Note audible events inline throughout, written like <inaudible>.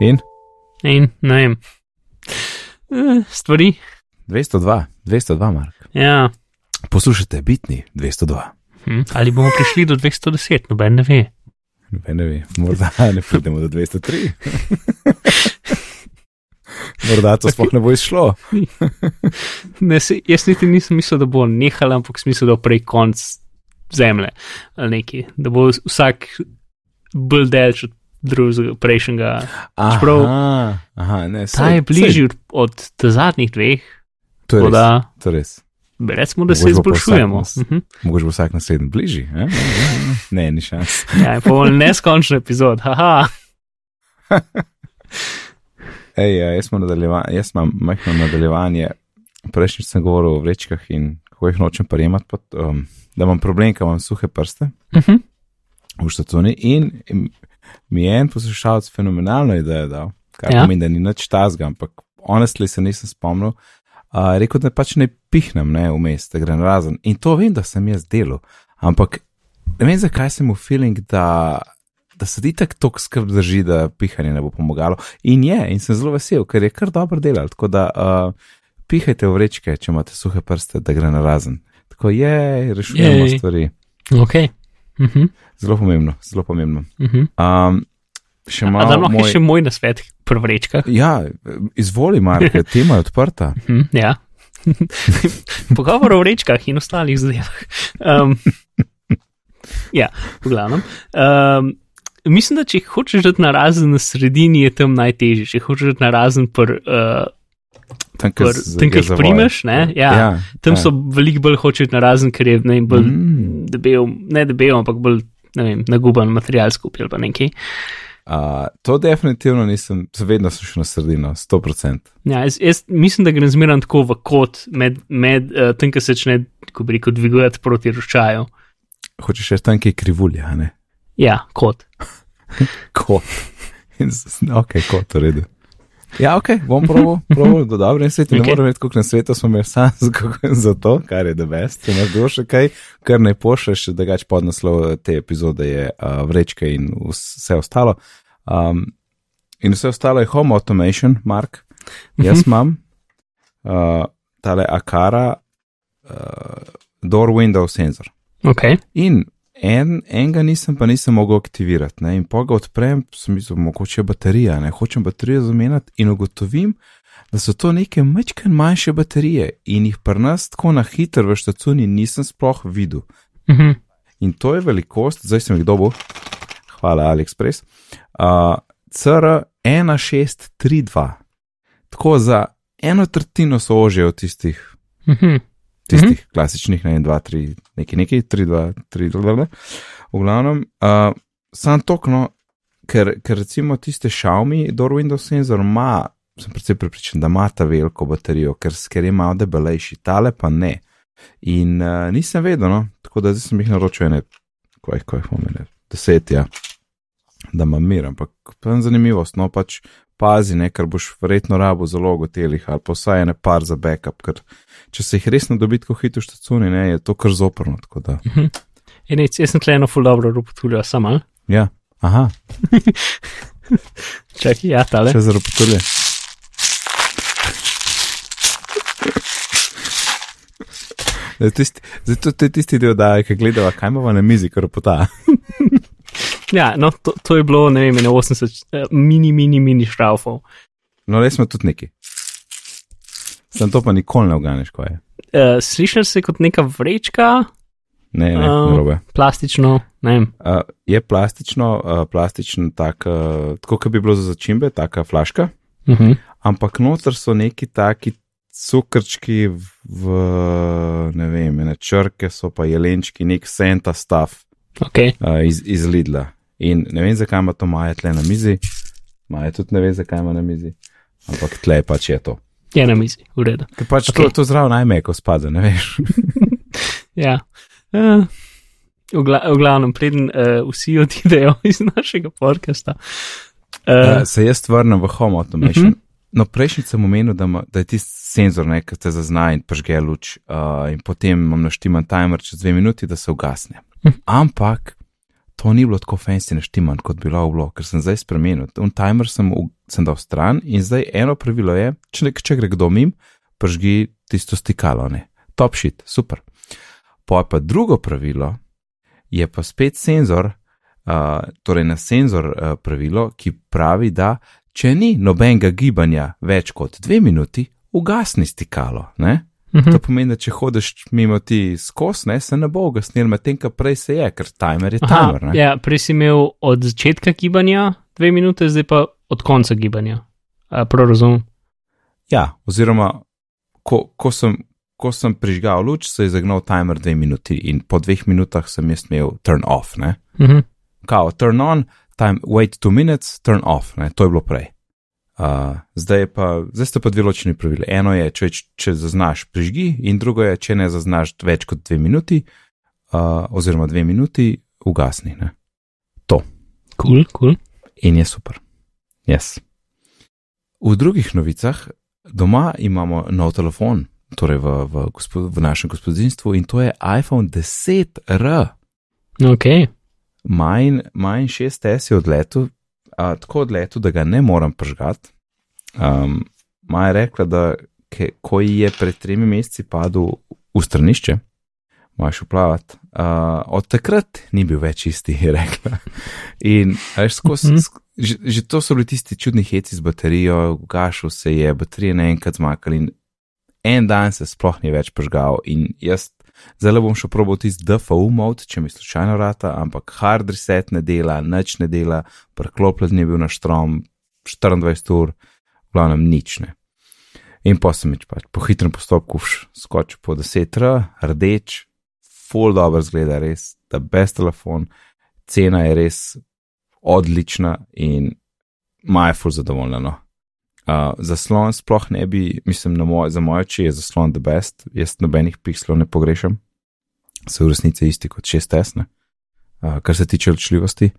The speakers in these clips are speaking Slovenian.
In? In ne vem. Eh, Stvari. 202, 202, Mark. Ja. Poslušajte, bitni 202. Hm. Ali bomo prišli do 210, noben ne ve. Noben ne ve, morda ne pridemo do 203. <laughs> morda to sploh ne bo izšlo. Ne, se, jaz niti nisem mislil, da bo nehal, ampak sem mislil, da bo prej konc zemlje ali neki, da bo vsak bolj delč od drugega, prejšnjega. Aha, aha, ne, Ta je bližji od, zadnjih dveh, To je res. da To je res. recimo, da se bo pa izboljšujemo. nas- Mhm. Mogoče bo vsak naslednji bližji. eh? Ne, ni šans. Ja, bo neskončen epizod, haha. <laughs> Ej, ja, jaz, jaz imam majhno nadaljevanje. Prejšnjič sem govoril o vrečkah in kako jih nočem prijemati, pot, um, da imam problem, ker imam suhe prste Mhm. v štacuni. In mi je en poslušalec fenomenalno idejo dal, kar Ja. pomeni, da ni nič tazga, ampak honestly se nisem spomnil. Uh, rekel, da pač ne pihnem, ne vmes, da grem razen. In to vem, da sem jaz delal, ampak ne vem, zakaj sem v feeling, da, da se ti tako tok skrb drži, da pihanje ne bo pomagalo. In je, in sem zelo vesel, ker je kar dobro delal. Tako da uh, pihajte v vrečke, če imate suhe prste, da gre na razen. Tako je, rešujemo Jej. stvari. Ok. Mhm. Zelo pomembno, zelo pomembno. Mhm. Um, še A da malo. lahko Moj... še moj nasvet pri vrečkah. Ja, izvoli, Mark, <laughs> tema je odprta. Hm, ja. <laughs> Pogovor o vrečkah in ostalih zadevah. Um, <laughs> ja, v glavnem. Um, mislim, da če hočeš dati na razen na sredini, je tam najtežje. Če hočeš dati na razen, pr, uh, Tam, ki jih primeš, ne, ja, ja, tam ja. so veliko bolj hočeš na razen, ker je ne, vem, bolj Mm. debel, ne debel, ampak bolj ne vem, naguban material skupaj ali pa nekaj. Uh, to definitivno nisem, vedno sem šel na sredino, 100%. Ja, jaz, jaz mislim, da grem zmeraj tako v kot med, med uh, tem, ki se začne, ko bi rekel, dvigujati proti roščaju. Hočeš še tam, ki je krivulja, ne? Ja, kot. <laughs> Kot. In Ok, kot, v redu. Ja, ok, bom proval, proval, do dobro in svet. Ne Ok. morem vedeti, koliko na svetu smo imeli sam za, to, kar je the best. Če imaš še kaj, kar ne pošleš, da gač podnaslov te epizode je uh, vrečke in vse ostalo. Um, in vse ostalo je home automation, Mark. Jaz imam uh, tale Akara uh, door window senzor. Ok. In en, enega nisem, pa nisem mogel aktivirati. Ne? In pa ga odprem, sem mislil, mogoče je baterija, ne hočem baterijo zamenjati in ugotovim, da so to neke majčke manjše baterije in jih pri nas tako na hitro v štacuni nisem sploh videl. Mhm. In to je velikost, zdaj sem jih dobil, hvala AliExpress, uh, CR1632. Tako za eno tretjino so ožje od tistih Mhm. Tistih mm -hmm. klasičnih, ne, 2, 3, neki, neki, 3, 2, 3, 2, v glavnem, uh, sam tokno, ker, ker recimo tiste Xiaomi Door Windows senzor ima, sem predvsej pripričan, da ima ta veliko baterijo, ker, ker je malo debelejši, tale pa ne. In uh, nisem vedel, no, tako da zdaj sem jih naročil, ne, kaj jih, imam, ne, deset, ja, da imam mir, ampak pa je zanimivost, no pač pazi, ne, ker boš verjetno rabo zalogo telih ali pa vsaj ene par za backup, ker če se jih res ne dobi tako hitro štacuni, ne, je to kar zoprno. tako Da, Enec, jaz sem tle eno full dobro robotuljo, sam ali? ja, aha, <laughs> Čakaj, ja, tale. še za ropotulje. Zdaj, tisti, zdaj to, to je tisti del, da je, ki gledava, kaj imamo na mizi, kar pota. <laughs> Ja, no, to, to je bilo, ne vem, ene 80 eh, mini, mini, mini šraufov. No, res smo tudi neki. Sem to pa nikoli ne oganiš, kaj je. Uh, Slišal se kot neka vrečka, Ne, ne, A. narobe. plastično, ne vem. Uh, je plastično, uh, plastičen, tak, uh, tako kot bi bilo za začimbe, taka flaška, Uh -huh. ampak noter so neki taki cukrčki v, ne vem, ne črke so pa jelenčki, nek senta stav Ok, uh, iz, iz Lidla. In ne vem, zakaj ima to Maja tle na mizi, Maja tudi ne ve, zakaj ima na mizi, ampak tle pač je to. je na mizi, v redu. Ker pač okay. to, to zraven najmeko spada, ne veš. <laughs> Ja. Uh, v, gla v glavnem, preden uh, vsi odidejo iz našega podcasta. Uh, Uh, se jaz vrnem v home automation. Mhm. Uh -huh. No, prejšnji sem omenil, da, ima- da je tisti senzor, ne, ki te zazna in pržge luč, uh, in potem imam naštiman timer čez dve minuti, da se ugasne. Mhm. Ampak to ni bilo tako fancy naštiman, kot bi bilo ker sem zdaj spremenil. Un timer sem, v, sem dal stran in zdaj eno pravilo je, če, nek, če gre kdo mim, pržgi tisto stikalo, ne. Top shit, super. Pa pa drugo pravilo je pa spet senzor, uh, torej na senzor uh, pravilo, ki pravi, da če ni nobenega gibanja več kot dve minuti, ugasni stikalo. Ne? Mhm. To pomeni, da če hodiš mimo ti skos, ne, se ne bo ugasnil, medtem ko prej se je, ker timer je Aha, timer. ne. ja, prej si imel od začetka gibanja dve minute, zdaj pa od konca gibanja. A, prav razumem. Ja, oziroma, ko, ko, sem, ko sem prižgal luč, se je zagnal timer dve minuti in po dveh minutah sem jaz imel turn off. Ne? Mhm. Kao, turn on, time, wait two minutes, turn off, ne? to je bilo prej. Uh, zdaj, pa, zdaj sta pa dve ločeni pravili. Eno je, če, če zaznaš, prižgi, in drugo je, če ne zaznaš več kot dve minuti, uh, oziroma dve minuti, ugasni. Ne? Kul, kul. In je super. Yes. V drugih novicah, doma imamo nov telefon, torej v, v, gospod, v našem gospodinstvu, in to je iPhone 10R. Ok. Majn, majn 6S je odletel, a, tako odletel, da ga ne moram pržgati. Um, Maja je rekla, da ke, ko ji je pred tremi meseci padel v stranišče, moraš uplavati. Uh, od takrat ni bil več isti, je rekla. In veš, skozi, Mhm. sk- že, že to so bili tisti čudni heci z baterijo, gašil se je, baterije naenkrat zmakali in en dan se sploh ni več požgal. In jaz zdaj bom še probal tisti DFU mod, če mi slučajno rata, ampak hard reset ne dela, nič ne dela, prklopljen je bil na štrom 24 ur, v glavnem nič ne. In pa sem pač po hitrem postopku skočil po 10R, rdeč, full dobro zgleda, res, da brez telefon, cena je res odlična in maja full zadovoljna. No. Uh, zaslon sploh ne bi, mislim, moj, za moje oči je zaslon the best, jaz nobenih pikslov ne pogrešam, so v resnici isti kot 6S, ne? uh, kar se tiče ločljivosti.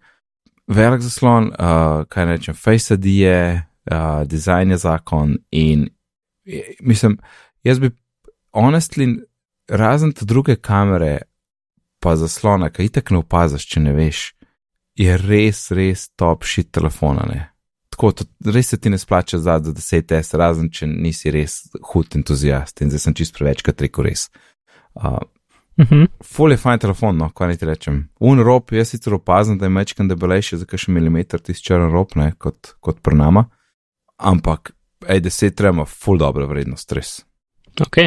Velik zaslon, uh, kaj rečem, Face ID je, uh, dizajn je zakon in eh, mislim, jaz bi honestly, razen te druge kamere, pa zaslona, ki itek ne opaziš, če ne veš, je res, res top shit telefona. Ne? Tako, to, res se ti ne splača za 10S, razen če nisi res hud entuzijast in zdaj sem čist prevečkrat rekel res. Uh, Mhm. Ful je fajn telefon, no, kaj naj ti rečem. Un rob, jaz sicer opazim, da je mečkan debelejši za kakšen milimeter tisti črn rob, ne, kot, kot pri nama, ampak, ej, deset treba, ful dobra vrednost, res. Ok.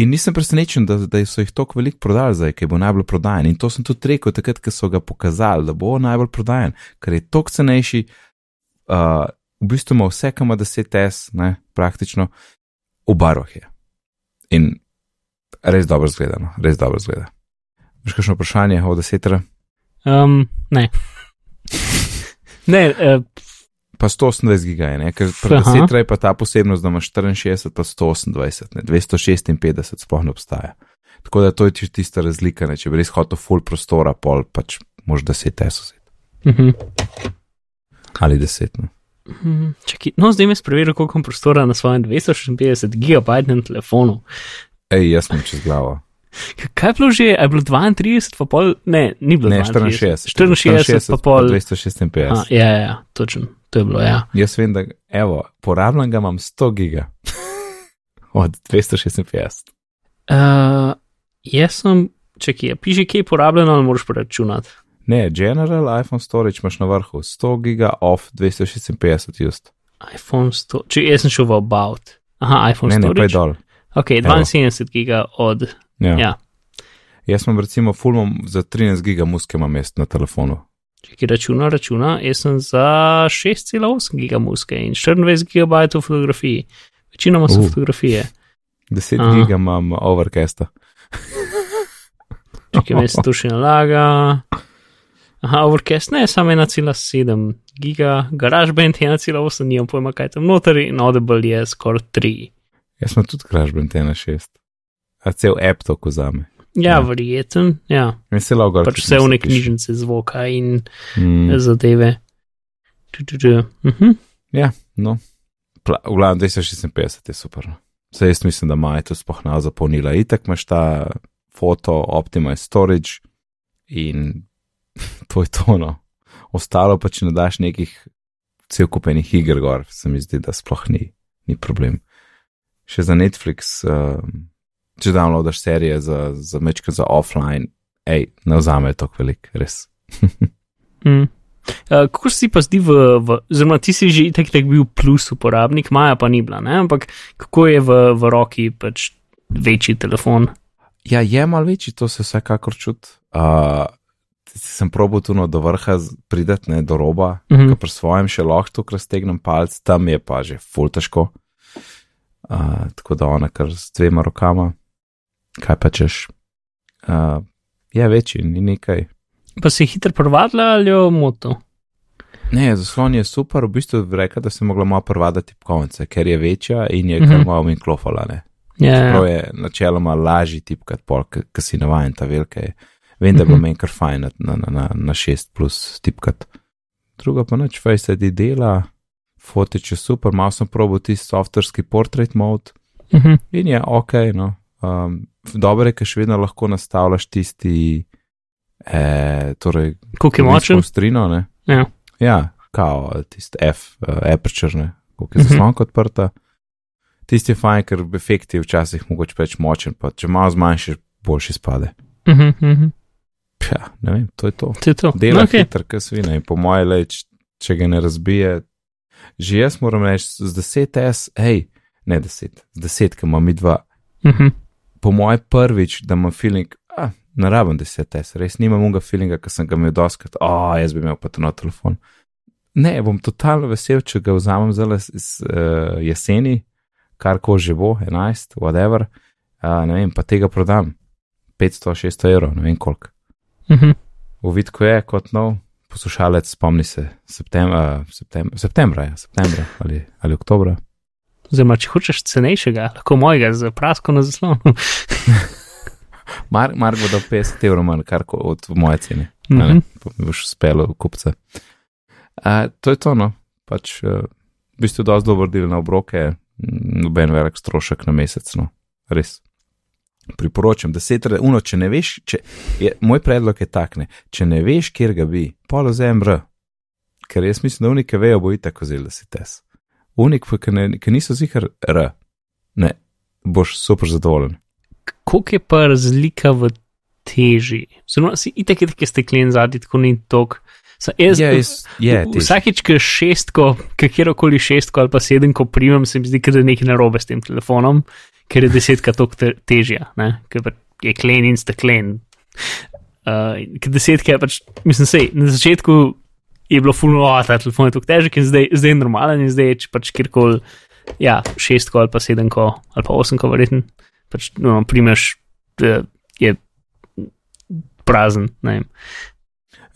In nisem presenečen, da, da so jih tako veliko prodali zdaj, ki bo najbolj prodajen. In to sem tudi rekel takrat, ko so ga pokazali, da bo najbolj prodajen, ker je tok cenejši, uh, v bistvu ima vse, kar ima 10S, ne, praktično, v barvah je. In res dobro zgledano, res dobro zgleda. Veš, kakšno vprašanje o 10R? Um, ne. <laughs> ne, uh, Pa 128 giga je, ne? ker pri. 10R je pa ta posebnost, da imaš 64 pa 128, ne? 256 sploh ne obstaja. Tako da to je tista razlika, ne? če bi res hotel full prostora, pol pač mož 10S vzeti. uh -huh. Ali 10. Ne? Mhm, Čakaj, no, zdaj me spreveril, koliko imam prostora na svojem 256 gigabajtnem telefonu. Ej, jaz sem čez glavo. Kaj je bilo že, je bilo 32, pa pol, ne, ni bilo Ne, 62. 64. 64 pa pol. 256. A, ja, ja, ja, točno, to je bilo, ja. Jaz vem, da, evo, porabljam ga imam 100 giga. Od 256. Uh, jaz sem, čakaj, a piše, kje je porabljeno, ali moraš preračunati. Ne, general iPhone storage imaš na vrhu, 100 giga off 256 just. iPhone 100, če jaz sem šel v About. Aha, iPhone Ne, ne, pa je storage. dol. Ok, 72 giga od, Ja. ja. Jaz imam recimo fulmom za 13 giga muske imam mest na telefonu. Čakaj, računa, računa, jaz sem za 6,8 giga muske in 24 gigabajtov fotografij. Večinoma so Uh. fotografije. 10 Aha. giga imam overcasta. Čakaj, me se to še nalaga. Aha, Overcast ne, samo 1,7 giga, GarageBand 1,8, nimam pojma, kaj tam noter in Audible je skoraj 3. Jaz sem tudi GarageBand 1.6. A cel app to kozame. Ja, Ja. verjeten, ja. In se logo. Pač vse v neki knjižnici zvoka in Mm, zadeve. Tu, tu, tu. Mhm. ja, no. Pla- V glavnem 256 je super. no. Saj jaz mislim, da maj to sploh ne zapolnila. Itak imaš ta foto, optimize storage in <laughs> to je tono. Ostalo pa, če ne daš nekih cel kupenih iger gor, se mi zdi, da sploh ni, ni problem. Še za Netflix, uh, če downloadaš serije za, za mečke za offline, hej, ne vzame to velik, res. <laughs> Mm. Uh, kako si pa zdi v, v oziroma ti si že tako tak bil plus uporabnik, Maja pa ni bila, ne? ampak kako je v, v roki pač večji telefon? Ja, je mal večji, to se vsekakor čuti. Uh, sem probil tu no do vrha prideti, ne do roba, mm -hmm. pri svojem še lahko tukaj raztegnem palc, tam je pa že ful težko. Uh, tako da ona kar s dvema rokama, kaj pa češ. Uh, je večji, ni nekaj. Pa si hitro prvadla ali jo moto? Ne, zaslon je super, v bistvu reka, da sem mogla malo prvadati tipkovnice, ker je večja in je mm -hmm. kar malo mi klofala. Ne. Ja, Prav je načeloma lažji tipkat, ker si navajen ta velike. Vem, da bo Mhm. meni kar fajn na, na, na, na 6 plus tipkat. Druga pa noč, Face ID dela, fotič je super, malo sem probil tisti softverski portrait mode uh -huh. in je ok, no. Um, dobro je, ker še vedno lahko nastavljaš tisti, eh, torej, koliko je močen? Strino, ne? Ja. Ja, kao, tisti F, uh, aperture, ne, koliko je Mhm. zaslonka odprta. Tisti je fajn, ker efekt je včasih mogoče preveč močen, pa če malo zmanjšaš, boljši spade. Uh -huh, uh -huh. Ja, ne vem, to je to. To je to. Dela No, okay. hitro, kot svina in po mojem, le, č- če ga ne razbije. Že jaz moram reči, z 10S, hej, ne 10, z 10, ki imam mi dva, Uh -huh. po mojem prvič, da imam feeling, a, ne rabim 10S, res nimam unga feelinga, ki sem ga imel doskrat, o, jaz bi imel pa to na telefon. Ne, bom totalno vesel, če ga vzamem zdaj iz uh, jeseni, kar ko že bo, 11, whatever, uh, ne vem, pa tega prodam 500-600 evrov, ne vem koliko. Uh -huh. Uvid, ko je kot nov poslušalec, spomni se septembra, septembra, septembra, ja, septembra ali, ali oktobra. Oziroma, če hočeš cenejšega, lahko mojega z prasko na zaslonu. <laughs> Mar, mar bo dal 50 evrov manj, kar od moje cene. Mhm. Mm -hmm. Boš uspel kupce. Uh, to je to, no. Pač, v bistvu dosti dober del na obroke, noben velik strošek na mesec, no. Res. Priporočam, da se uno, če ne veš, če, je, moj predlog je tak, ne, če ne veš, kjer ga bi, polo ZMR, ker jaz mislim, da unike vejo, bo itak vzel, da si tes. Unik, ki niso zihar R, ne, boš super zadovoljen. Koliko je pa razlika v teži? Zelo si itek je tako steklen zadnji, tako ni tok. Jaz, Je, jaz- je, težji. Vsakič, ki šestko, kjerkoli šestko ali pa sedemko primem, se mi zdi, da je nekaj narobe s tem telefonom, ker je desetka toliko te, težja, ne? ker pa je klen in steklen. Uh, ker desetka je pač, mislim, sej, na začetku je bilo fulno, a ta telefon je tako težek in zdaj, zdaj je normalen in zdaj je če pač kjerkoli, ja, šestko ali pa sedemko ali pa osemko, verjetno, pač no, primeš, da je prazen, ne vem.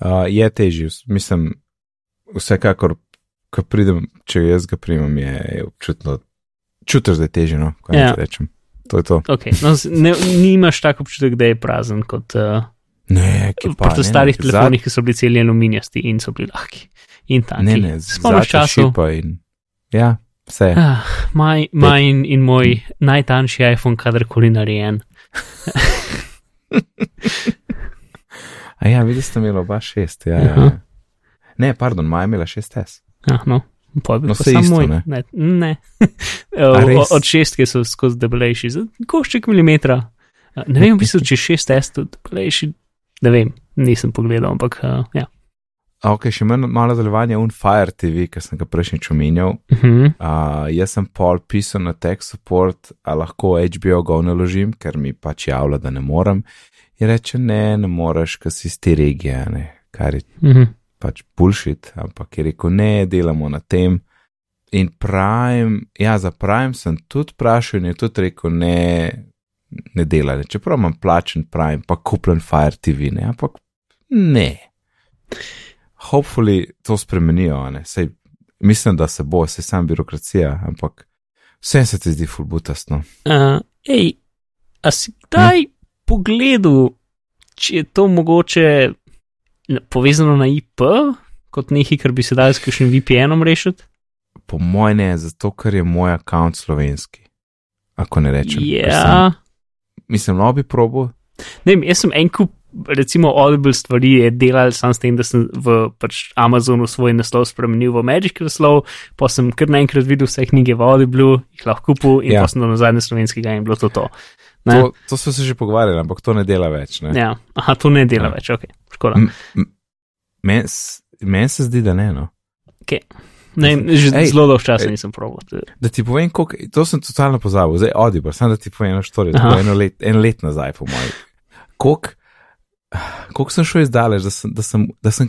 Uh, je težji, mislim, vsekakor, ko pridem, če jaz ga primem, je, je občutno, čutiš, da je težje, no, kaj Ja. rečem. To je to. Okay, no, ne, nimaš tako občutek, da je prazen kot uh, Ne, pa. pri ne, starih ne, telefonih, ki so bili celi aluminijasti in so bili lahki. In Za, taki. ne, ne, Spomniš šipa in. Ja, vse. Ah, maj, maj in, in moj najtanjši iPhone, kadarkoli narejen. <laughs> A ja, vidiš, ste imeli oba šest. Ja, ja, Aha. ja. Ne, pardon, Maja je imela šest S. Ah, no, bi No, pa saj samo isto, moj. ne. Ne, ne. <laughs> O- res? od šestke so skozi debelejši, za košček milimetra. Ne vem, v bistvu, če šest tudi debelejši, ne vem, nisem pogledal, ampak uh, ja. A, ok, še malo malo nadaljevanje un Fire TV, ki sem ga prejšnjič omenjal. Uh -huh. Uh, jaz sem pol pisal na tech support, a lahko HBO go naložim, ker mi pač javlja, da ne morem. In reče, ne, ne moreš, ker si iz te regije, ne, kar je Uh -huh. Pač bullshit, ampak je rekel, ne, delamo na tem. In Prime, ja, za Prime sem tudi vprašal in je tudi rekel, ne, ne dela, ne. čeprav imam plačen Prime, pa kupljen Fire TV, ne, ampak ne. Hopefully to spremenijo, ne, sej mislim, da se bo, se sam birokracija, ampak vse se ti zdi fulbutastno. Uh, ej, a si kdaj hm? pogledal, če je to mogoče povezano na IP, kot nekaj, kar bi se dal s kakšnim VPN-om rešiti? Po mojem ne, zato ker je moj račun slovenski. Ako ne rečem. ker sem- Ja, Mislim, no bi probo, ne vem, jaz sem en kup recimo Audible stvari je delal sam s tem, da sem v pač Amazonu svoj naslov spremenil v Magic naslov, pa sem kar naenkrat videl vse knjige v Audible, jih lahko kupil in Ja. ja. pa sem do nazadnje slovenskega in bilo to to. Ne? To, to smo se že pogovarjali, ampak to ne dela več. Ne? Ja, aha, to ne dela Ja. ja. več, ok, škoda. Meni meni se zdi, da ne. No. Ne, že Ej, zelo dolgo časa nisem probil. Da ti povem, koliko, to sem totalno pozabil, zdaj Audible, samo da ti povem eno štorijo, Aha. to je eno let, en let nazaj, po mojem. Koliko koliko sem šel izdaleč, da sem, da sem, da sem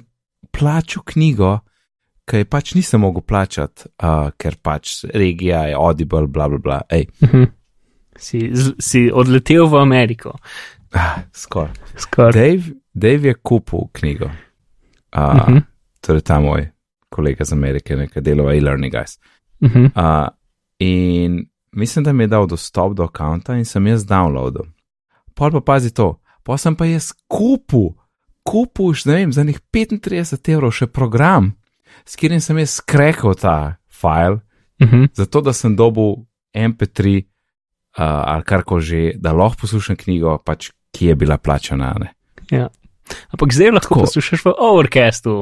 plačal knjigo, ki je pač nisem mogel plačati, uh, ker pač regija je Audible, bla bla bla. Ej, Mhm. Si, z- si odletel v Ameriko. Ah, skoraj. Skor. Dave, Dave je kupil knjigo. Uh, uh Mhm. -huh. Torej ta moj kolega iz Amerike, nekaj delova e-learning guys. Mhm. Uh, in mislim, da mi je dal dostop do računa in sem jaz downloadil. Pol pa pazi to, pa sem pa jaz kupil, kupil, ne vem, za njih 35 evrov še program, s katerim sem jaz skrekal ta file, Mhm. zato da sem dobil MP3 uh, ali karkoli že, da lahko poslušam knjigo, pač ki je bila plačana. Ne? Ampak zdaj lahko Tako. poslušaš v Overcastu.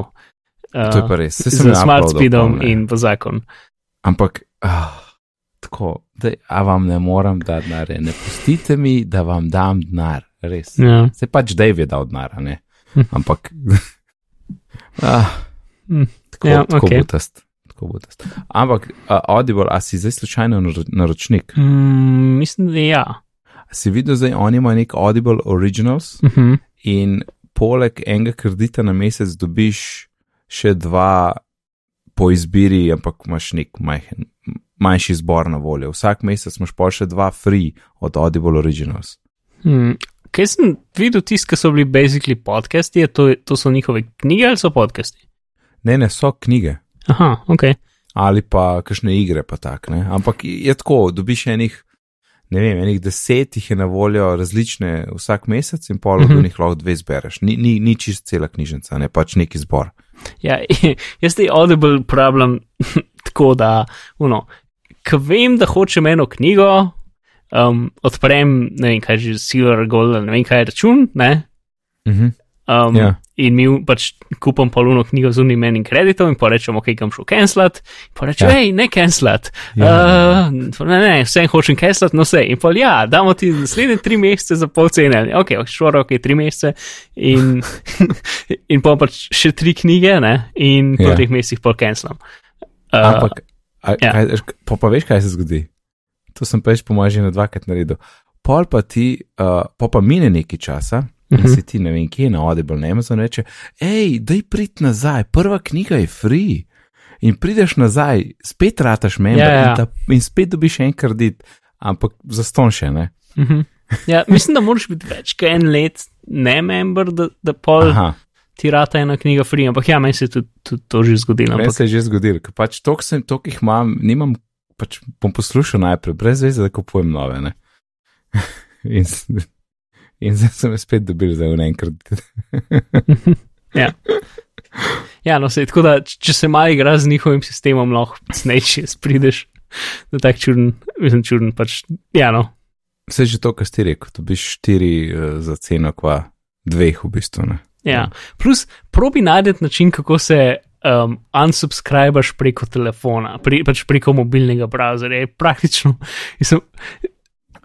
Uh, To je pa res. Sem Z jo smart speedom ne. in v zakon. Ampak, ah, tako, da, a vam ne moram dati denar, ne pustite mi, da vam dam denar, res. Ja. Se pač Dave je dal denar, ne. Hm. Ampak, <laughs> ah, Hm. tako, Ja, tako okej. butast. Tako butast. Ampak, uh, Audible, a si zdaj slučajno naro- naročnik? Mm, mislim, da ja. A si videl, zdaj oni imajo nek Audible Originals Mhm. in poleg enega kredita na mesec dobiš še dva po izbiri, ampak imaš nek majhen, manjši zbor na voljo. Vsak mesec imaš pa še dva free od Audible Originals. Hmm. Kaj sem videl, tisti, ki so bili basically podcasti, to, to so njihove knjige ali so podcasti? Ne, ne, so knjige. Aha, ok. ali pa kakšne igre, pa tak. Ne? Ampak je tako, dobiš enih, ne vem, enih deset jih je na voljo različne vsak mesec in pol od Mhm. njih lahko dve zbereš. Ni, ni, ni čist cela knjižnica, ne pač neki zbor. Ja, <laughs> jaz te Audible uporabljam <laughs> tako, da, uno, ko vem, da hočem eno knjigo, um, odprem, ne vem, kaj že, Silver Gold, ne vem, kaj je račun, ne. Mhm. Um, Ja. In mi pač kupam poluno knjigo z unim enim kreditom in pa rečem, ok, kam šel cancelat. Pa rečem, Ja. hej, ne cancelat. Ja. Uh, ne, ne, vse hočem cancelat, no vse. In pa ja, damo ti naslednje tri mesece za pol cene. Ok, šlo ok, tri mesece. In, <laughs> in pa pač še tri knjige, ne, in po Ja. treh mesecih pol cancelam. Uh, Ampak, a, ja. kaj, pa, pa veš, kaj se zgodi? To sem pač po mojem že na dvakrat naredil. Pol pa ti, uh, pa pa mine nekaj časa. In Mhm. si ti ne vem, kje je na Audible, na Amazon reče, hej, daj prid nazaj, prva knjiga je free. In prideš nazaj, spet rataš member Ja, ja. In, ta, in spet dobiš en kredit, ampak za ston še ne. mhm. ja, mislim, da moraš biti več kot en let ne member, da, da pol Aha, ti rata ena knjiga free. Ampak ja, meni se je tudi, tudi to že zgodilo. meni Ampak, se je že zgodilo, ker pač toliko sem, toliko jih imam, nimam, pač bom poslušal najprej, brez veze, da kupujem nove. <laughs> In, in zdaj sem jih spet dobil za en kredit. <laughs> ja. Ja, no, sej, tako da, če se malo igra z njihovim sistemom, lahko sneči, prideš do tak čuden, mislim, čuden, pač, ja, no. Vse že to, kar si rekel, dobiš štiri uh, za ceno, kva dveh v bistvu. Ne? Ja. Plus, probi najdete način, kako se um, unsubscribaš preko telefona, pri, pač preko mobilnega browserja. Je praktično. Mislim,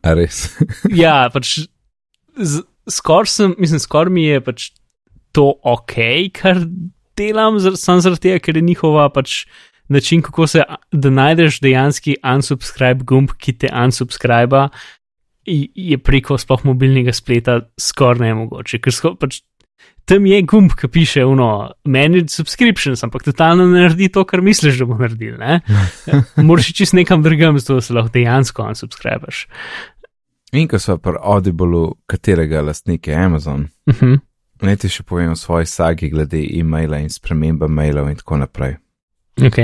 A res. ja, <laughs> pač skoraj sem, mislim, skoraj mi je pač to ok, kar delam, samo zaradi tega, ker je njihova pač način, kako se, da najdeš dejanski unsubscribe gumb, ki te unsubscriba, je preko sploh mobilnega spleta skoraj nemogoče, ker sko, pač tam je gumb, ki piše uno, manage subscriptions, ampak totalno ne naredi to, kar misliš, da bo naredil, ne? <laughs> Moraš čist nekam drugam, zato se lahko dejansko unsubscribaš. In ko so pri Audible, katerega lastnik je Amazon, Uh -huh. naj ti še povem o svoji sagi glede e-maila in spremembe mailov in tako naprej. Ok.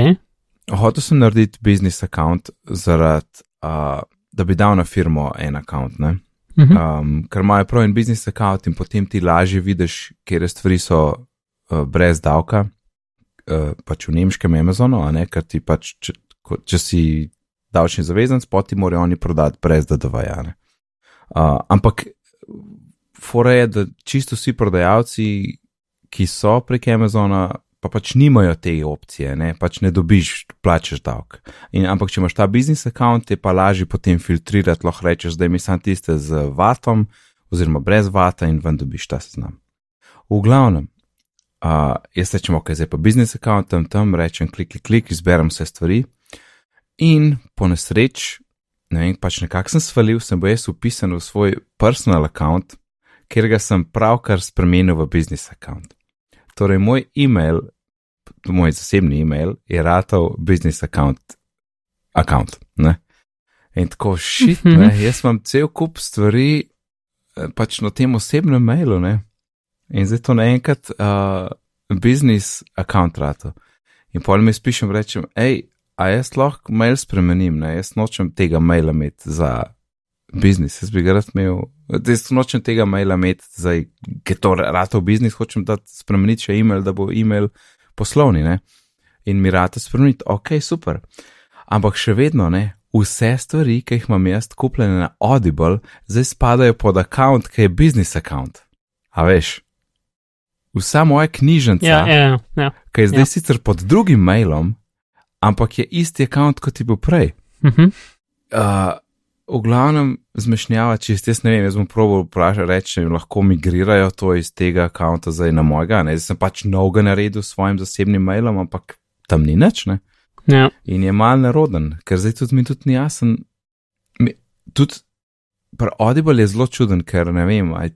Hotel sem narediti biznis account zaradi, uh, da bi dal na firmo en account, ne? Uh -huh. um, ker imajo prav en biznis account in potem ti lažje vidiš, kje stvari so uh, brez davka, uh, pač v nemškem Amazonu, a ne, ker ti pač, če, če si davčni zavezanc, poti morajo oni prodati brez DDV-ja. Uh, ampak fora je, da čisto vsi prodajalci, ki so prek Amazona, pa pač nimajo te opcije, ne, pač ne dobiš, plačeš davek. Ampak, če imaš ta biznis account, je pa lažje potem filtrirati, lahko rečeš, da imaš samo tiste z vatom, oziroma brez vata in ven dobiš ta seznam. V glavnem, uh, jaz rečem, ok, zdaj pa biznis account, tam, tam rečem, klik, klik, klik, izberem vse stvari. In po nesreč, ne vem, pač nekako sem svalil, sem bo jaz upisan v svoj personal account, ker ga sem pravkar spremenil v biznis account. Torej, moj e-mail, moj zasebni e-mail je ratal biznis account. account ne? In tako šit, ne, jaz imam cel kup stvari eh, pač na tem osebnem mailu, ne. In zdaj to naenkrat uh, biznis account rato. In pol mi spišem, rečem, hej, a jaz lahko mail spremenim, ne, jaz nočem tega maila imeti za biznis, jaz bi ga rad imel, jaz nočem tega maila imeti, zdaj, ker to rata v biznis, hočem da spremeniti še e-mail, da bo e-mail poslovni, ne. In mi rata spremeniti, ok, super. Ampak še vedno ne, vse stvari, ki jih imam jaz kupljene na Audible, zdaj spadajo pod account, ki je biznis account. A veš? Vsa moja knjižnica, Ja, ja, ja. ki je zdaj ja. sicer pod drugim mailom, ampak je isti account kot je bil prej. Mhm. Uh, v glavnem zmešnjava čist, jaz ne vem, jaz bom proval vprašati, reči, če lahko migrirajo to iz tega akonta zdaj na mojega. Ne? Zdaj sem pač novega naredil s svojim zasebnim mailom, ampak tam ni nič, ne. Ja. In je mal neroden, ker zdaj tudi mi tudi ni jasen. Mi, tudi pri Audible je zelo čuden, ker ne vem, aj,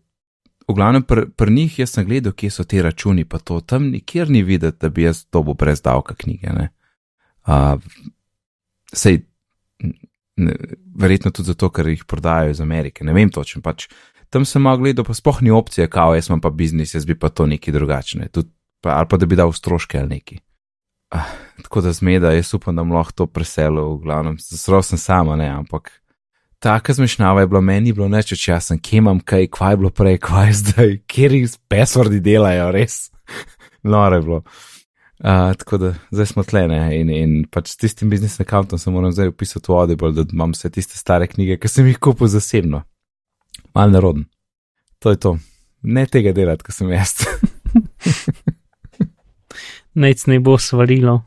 v glavnem pri pr njih jaz sem gledal, kje so ti računi, pa to tam nikjer ni videti, da bi jaz dobil brez davka knjige. Ne? Uh, sej, ne, verjetno tudi zato, ker jih prodajajo iz Amerike, ne vem točno, pač tam sem mal gledal, pa spoh ni opcije, kao jaz imam pa biznis, jaz bi pa to neki drugačne, tudi, pa, ali pa da bi dal stroške ali neki. Ah, tako da zmeda, jaz upam, da bom lahko to preselil, v glavnem, zelo sem sama, ne, ampak taka zmešnjava je bila meni, bilo neč časen, kje imam kaj, kvaj je bilo prej, kvaj je zdaj, kjer jih passwordi delajo, res. <laughs> Noro je bilo. Uh, tako da zdaj smo tlene in, in pač s tistim biznis accountom se moram zdaj upisati v Audible, da imam vse tiste stare knjige, ki sem jih kupil zasebno. Mal naroden. To je to. Ne tega delati, ko sem jaz. <laughs> Nec ne bo svarilo.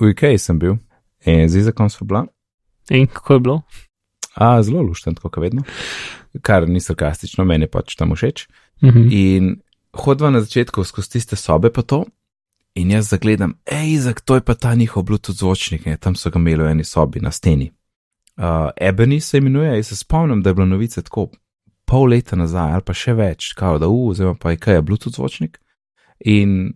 v IKEA sem bil in z Izakom smo bila. In kako je bilo? A, zelo lušten, tako kot vedno, kar ni sarkastično, meni pač tam všeč. Mhm. In hodva na začetku skozi tiste sobe, pa to, in jaz zagledam, hej, Izak, to je pa ta njihov Bluetooth zvočnik, ne? tam so ga imeli v eni sobi na steni. Uh, Ebony se imenuje, jaz se spomnim, da je bila novica tako pol leta nazaj ali pa še več, kao da, uh, zdaj pa je kaj je Bluetooth zvočnik. In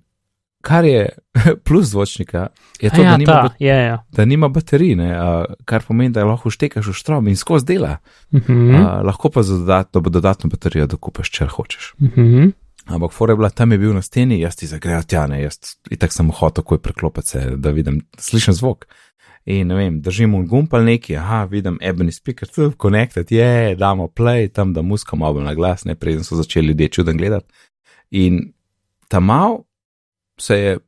kar je <laughs> plus zvočnika, je to, A ja, da nima, ta, bat- ja, ja. da nima baterij, ne, uh, kar pomeni, da lahko štekaš v štrom in skozi dela. Mhm. Uh, lahko pa za dodatno, dodatno baterijo dokupaš, če hočeš. Mhm. Ampak fora je bila tam je bil na steni, jaz ti zagrejo tja, ne, jaz itak sem hotel takoj preklopiti se, da vidim, slišim zvok. In ne vem, držim un gumb ali neki, aha, vidim ebony speaker, tu, connected, je, damo play, tam da muska malo na glas, ne, preden so začeli ljudje čuden gledati. In tam mal se je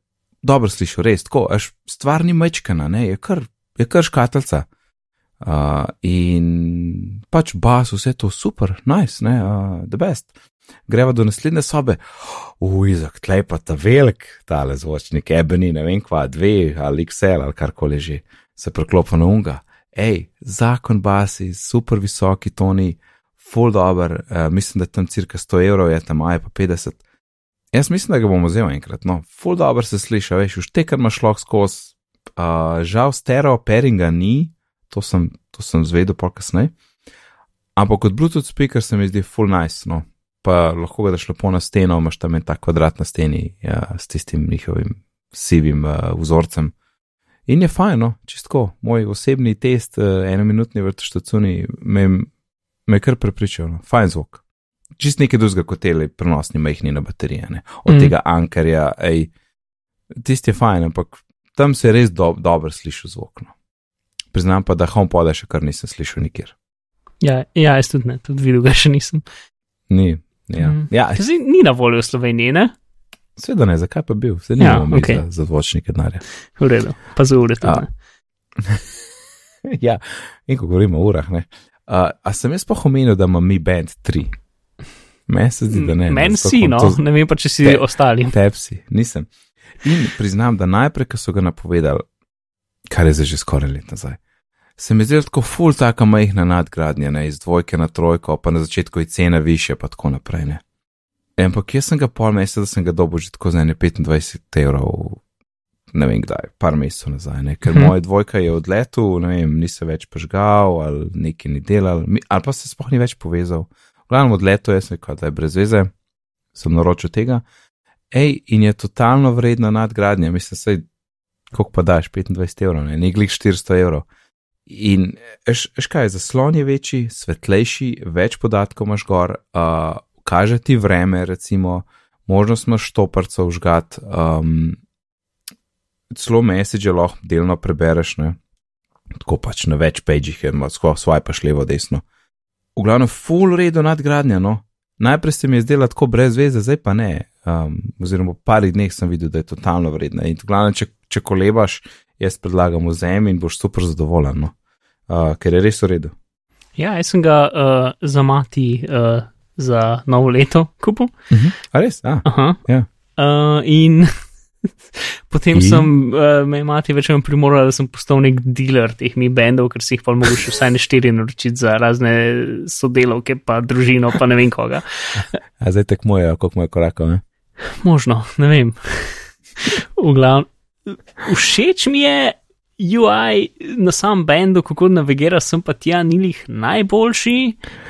dobro slišal, res, tako, až stvar ni mečkana, ne, je kar, je kar škatelca. Uh, in pač bas, vse to super, nice, ne, uh, the best. Greva do naslednje sobe, ujzak, tlej pa ta velik, tale zvočnik, ebeni, ne vem kva, dve ali XL ali karkoli že, se preklopa na unga. Ej, zakon basi, super visoki toni, full dober, uh, mislim, da tam cirka 100 evrov, je tam aj pa 50. Jaz mislim, da ga bomo vzeli enkrat, no, full dober se sliša, veš, už te, kar imaš lahko skozi, uh, žal stereo pairinga ni, to sem, to sem zvedel pa kasneje. Ampak kot Bluetooth speaker se mi zdi full nice, no, pa lahko ga daš lepo na steno, imaš tam en tak kvadrat na steni ja, s tistim njihovim sivim uh, vzorcem. In je fajn, no, čistko, moj osebni test, uh, enominutni vrtoštacuni, me, me je kar prepričal, no. fajn zvok. Čist nekaj drugega kot tele prenosni majhni na baterije, ne. od Mm. tega ankerja, ej, tisti je fajn, ampak tam se je res do, dobro slišal zvok. No. Priznam pa, da HomePoda še kar nisem slišal nikjer. Ja, ja, jaz tudi ne, tudi videl ga še nisem. Ni. Ja, Mm. ja Zdaj, ni na voljo v Sloveniji, ne? seveda ne, zakaj pa bil, se Ja, nimamo okay. za, za zvočnike denarja. V redu, pa za ure tudi. <laughs> Ja, in ko govorimo o urah, ne. Uh, a sem jaz pa omenil, da ima mi band 3? Meni se zdi, da ne. Meni si, no, to- ne vem pa, če si Te- ostali. Tepsi, nisem. In priznam, da najprej, ko so ga napovedali, kar je zdaj že skoraj let nazaj, se mi zdi tako ful taka majhna nadgradnja, ne iz dvojke na trojko, pa na začetku je cena više, pa tako naprej. Ne. Ampak jaz sem ga pol meseca, da sem ga dobil že tako za ne 25 evrov, ne vem kdaj, par mesecev nazaj, ne. ker Mhm. moja dvojka je odletel, ne vem, ni se več požgal ali nekaj ni delal, ali pa se sploh ni več povezal. V glavnem odletel je, sem rekel, da je brez veze, sem naročil tega. Ej, in je totalno vredna nadgradnja, mislim, sej, koliko pa daš, 25 evrov, ne, nekaj 400 evrov. In veš kaj, zaslon je večji, svetlejši, več podatkov imaš gor, uh, kaže ti vreme, recimo, možnost imaš štoparcev žgat, um, celo message lahko delno prebereš, ne, tako pač na več pagih, je skoro swipaš levo, desno. V glavnem, full redo nadgradnja, no. Najprej se mi je zdela tako brez veze, zdaj pa ne. Um, oziroma, po parih dneh sem videl, da je totalno vredna. In v glavnem, če, če kolebaš, jaz predlagam vzem in boš super zadovoljen, no. uh, ker je res v redu. Ja, jaz sem ga uh, za mati uh, za novo leto kupil. A res? A, Aha. Ja. Uh, in <laughs> potem In? sem uh, me mati večer primorala, da sem postal nek dealer teh mi bendov, ker si jih pa mogoče vsaj ne štiri naročiti za razne sodelavke, pa družino, pa ne vem koga. <laughs> a zdaj tekmujejo, koliko je korakov. Ne? Možno, ne vem. V glavnem, všeč mi je UI na samem bendu, kako navigira sem pa tja, ni jih najboljši,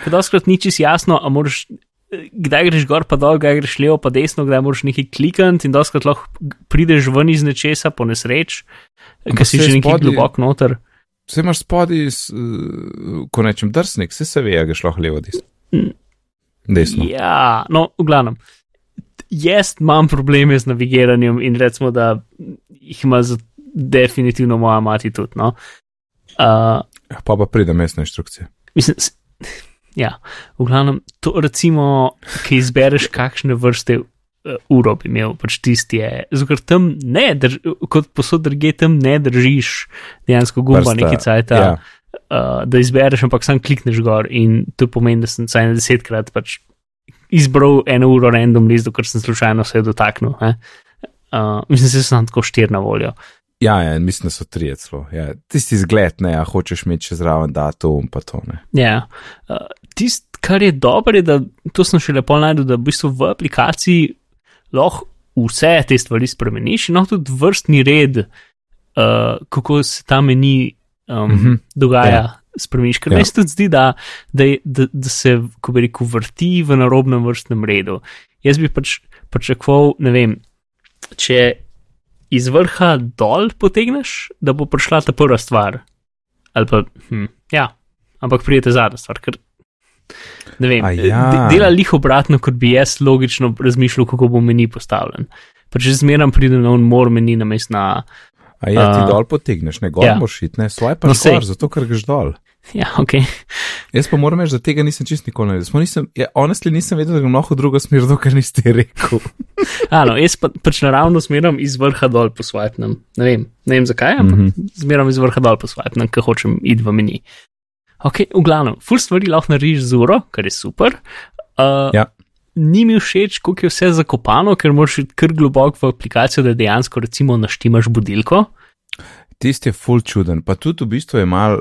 ker doskrat ni čisto jasno, a moraš. Kdaj greš gor, pa dol, kdaj greš levo, pa desno, kdaj moraš nekaj klikati, in doskrat lahko prideš ven iz nečesa po nesreč, ker si že nekaj globoko noter. Vse imaš spodaj, uh, ko nečem drsnik, vse se ve, a greš lahko levo, desno. Mm. Desno. Ja, no, v glavnem. Jaz imam probleme z navigiranjem in recimo, da jih ima definitivno moja mati tudi. No. Uh, Pa pa pridem jaz na inštrukcije. mislim, ja, v glavnem, to recimo, ki izbereš, kakšne vrste uh, uro bi imel, pač tisti je. Zato, tam ne, drž, kot posod druge, tam ne držiš dejansko gumba Prsta, neki cajt, Ja. uh, da izbereš, ampak sam klikneš gor in to pomeni, da sem vsaj na desetkrat pač izbral eno uro random list, ker sem slučajno se je dotaknil. ne. Uh, mislim, da sem tako štir na voljo. Ja, ja, mislim, da so tri celo. Ja. Tisti zgled, ne, a hočeš imeti še zraven datum, pa to ne. Ja. Uh, Tisto, kar je dobro, je, da to sem še lepo najdel, da v bistvu v aplikaciji lahko vse te stvari spremeniš in lahko tudi vrstni red, uh, kako se ta meni um, Mhm. dogaja. Ja. Spremeniš, ker Ja. meni se tudi zdi, da, da, da, da se, ko bi rekel, vrti v narobnem vrstnem redu. Jaz bi pač pričakoval, ne vem, če iz vrha dol potegneš, da bo prišla ta prva stvar. Ali pa, hm, ja, ampak prijete zadnja stvar, ker ne vem, A ja. de, dela lih obratno, kot bi jaz logično razmišljal, kako bo meni postavljen. Pa če zmeram pridem na un mor meni na mest na. A ja, ti A. dol potegneš, ne gor Ja. moraš iti, ne, swipe No, no, gor, zato ker greš dol. Ja, ok. Jaz pa moram reči, da tega nisem čist nikoli naredil. Smo Nisem, ja, honestly nisem vedel, da grem lahko v drugo smer, dokler niste rekel. <laughs> Ano, jaz pa, pač naravno zmeram iz vrha dol po svajpnem. Ne vem, ne vem zakaj, ampak mm. -hmm. zmeram iz vrha dol po svajpnem, ker hočem iti v meni. Ok, v glavnem, full stvari lahko narediš z uro, kar je super. Uh, Ja. Ni mi všeč, kako je vse zakopano, ker moraš iti kar globoko v aplikacijo, da dejansko recimo naštimaš budilko. Tisti je full čuden, pa tudi v bistvu je mal,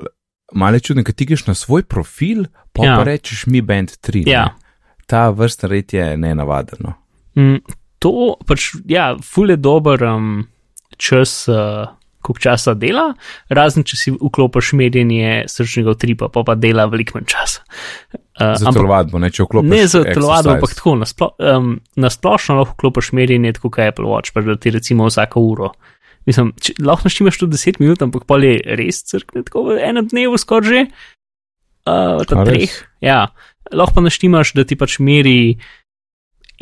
malo čuden, ker ti greš na svoj profil, pa, Ja. pa rečeš mi band 3. Ja. Ne. Ta vrsta red je nenavaden. No. Mm, to pač, ja, ful je dober um, čas, uh, koliko časa dela, razen če si vklopiš merjenje srčnega utripa, pa pa dela veliko manj časa. Uh, Za telovadbo, ne če vklopiš. ne za telovadbo, ampak tako, nasplo, um, nasplošno lahko vklopiš merjenje, tako kot Apple Watch, pa da ti recimo vsako uro. Mislim, če, lahko naštimaš tudi 10 minut, ampak pol je res crkne tako v enem dnevu skoraj že. Uh, v treh. Ja, lahko pa naštimaš, da ti pač meri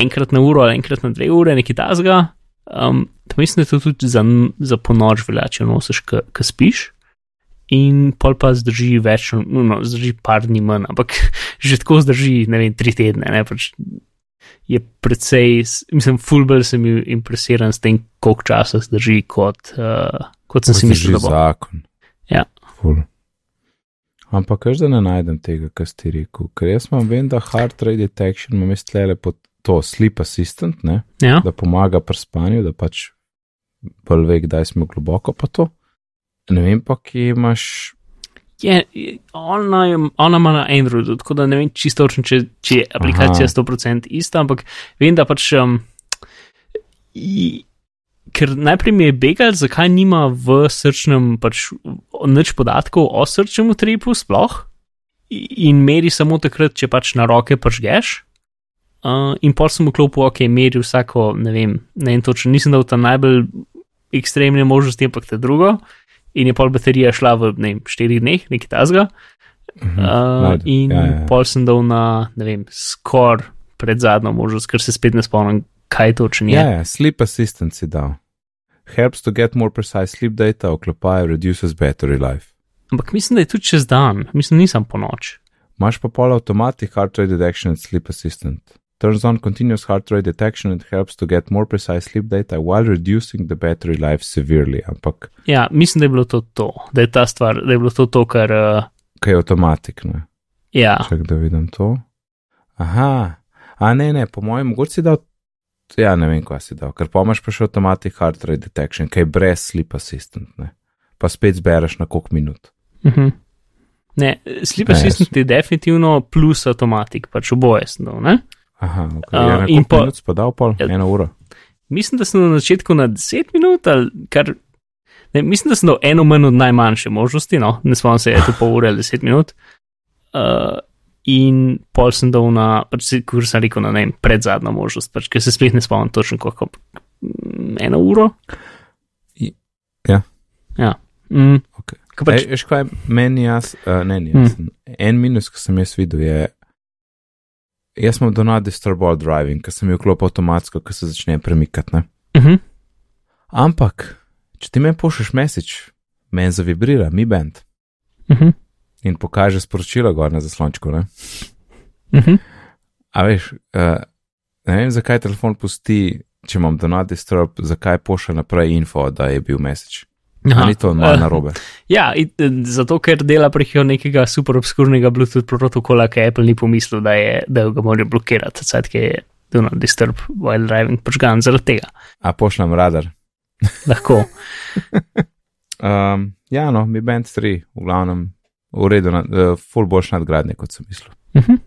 enkrat na uro ali enkrat na dve ure, nekaj tasga. Um, mislim, da to tudi za, za ponoč velja, če nosiš, ki spiš. In pol pa zdrži več, no, no, zdrži par dni manj, ampak <laughs> že tako zdrži, ne vem, tri tedne. Ne, pač je precej, mislim, fulbel sem bil impresiran s tem, koliko časa zdrži, kot, uh, kot sem si Zdrži mislil, da bo. zakon. Ja. Ful. Ampak, veš, da ne najdem tega, kar si rekel, ker jaz imam vem, da heart rate detection ima mest tlele pod to sleep assistant, ne? Ja, da pomaga pri spanju, da pač bolj ve, kdaj smo globoko pa to. Ne vem pa, kje imaš. Je, ona, je, ona ima na Androidu, tako da ne vem čisto točno, če, če je aplikacija Aha. 100% ista, ampak vem, da pač. Um, i, ker najprej mi je begal, zakaj nima v srčnem pač nič podatkov o srčnem utripu sploh in meri samo takrat, če pač na roke pržgeš. Uh, in pol sem vklopil, ok, meri vsako, ne vem, ne vem točno, nisem dal tam najbolj ekstremne možnosti, ampak te drugo. In je pol baterija šla v, ne štirih dneh, nekaj tasga. Mhm, Uh, najdem. in Ja, ja, ja. pol sem dal na, ne vem, skoraj pred zadnjo možnost, ker se spet ne spomnim, kaj točno je. Ja, ja, sleep assistant si dal. Helps to get more precise sleep data, oklopaj reduces battery life. Ampak mislim, da je tudi čez dan, mislim, nisem po noč. Imaš pa pol automatic heart rate detection and sleep assistant. Turns on continuous heart rate detection and helps to get more precise sleep data while reducing the battery life severely. Ampak Ja, mislim, da je bilo to to, da je ta stvar, da je bilo to to, kar. Uh, kaj je automatik, ne? ja, Čak da vidim to. Aha, a ne, ne, po mojem, mogoče si dal. Ja, ne vem, kaj si dal, ker pa imaš pa še automatic heart rate detection, kaj brez sleep assistant, ne? Pa spet zbereš na koliko minut. uh -huh. Ne, Sleep Ne, Assistant je definitivno plus automatik, pač oboje dal, ne? Aha, ok, A, ja, na in po- pa dal pol? Ja. Eno uro. Mislim, da sem na začetku na 10 minut, ali kar. Ne, mislim, da sem dal eno manj od najmanjše možnosti, no, ne spomnim se, je to pol ure ali 10 minut. Uh, in pol sem dal na, pač, kot sem rekel, na ne pred zadnjo možnost, pač, ker se spet ne spomnim točno, koliko. mm, Eno uro? Ja. Ja. Mm, Okay. pač, Ej, veš kaj, meni jaz, uh, ne, jaz, en minus, ki sem jaz videl, je, jaz imam do not disturb all driving, ker sem jo vklopil avtomatsko, ko se začne premikati, ne. uh -huh, Ampak, če ti meni pošlješ mesič, meni zavibrira, mi bend uh -huh, in pokaže sporočilo gor na zaslončku, ne. uh -huh. A veš, uh, ne vem, zakaj telefon pusti, če imam do not disturb, zakaj pošlje naprej info, da je bil mesič. Ali to malo eh, narobe? <laughs> Ja, in, eh, zato ker dela preko nekega super obskurnega Bluetooth protokola, ki Apple ni pomislil, da, je, da ga morajo blokirati, ki je do not disturb while driving počgan zaradi tega. A pošljem radar. <laughs> Lahko. Um, ja, no, mi band 3, v glavnem, v redu, na, uh, full boljš nadgradnje, kot sem mislil. Uh -huh.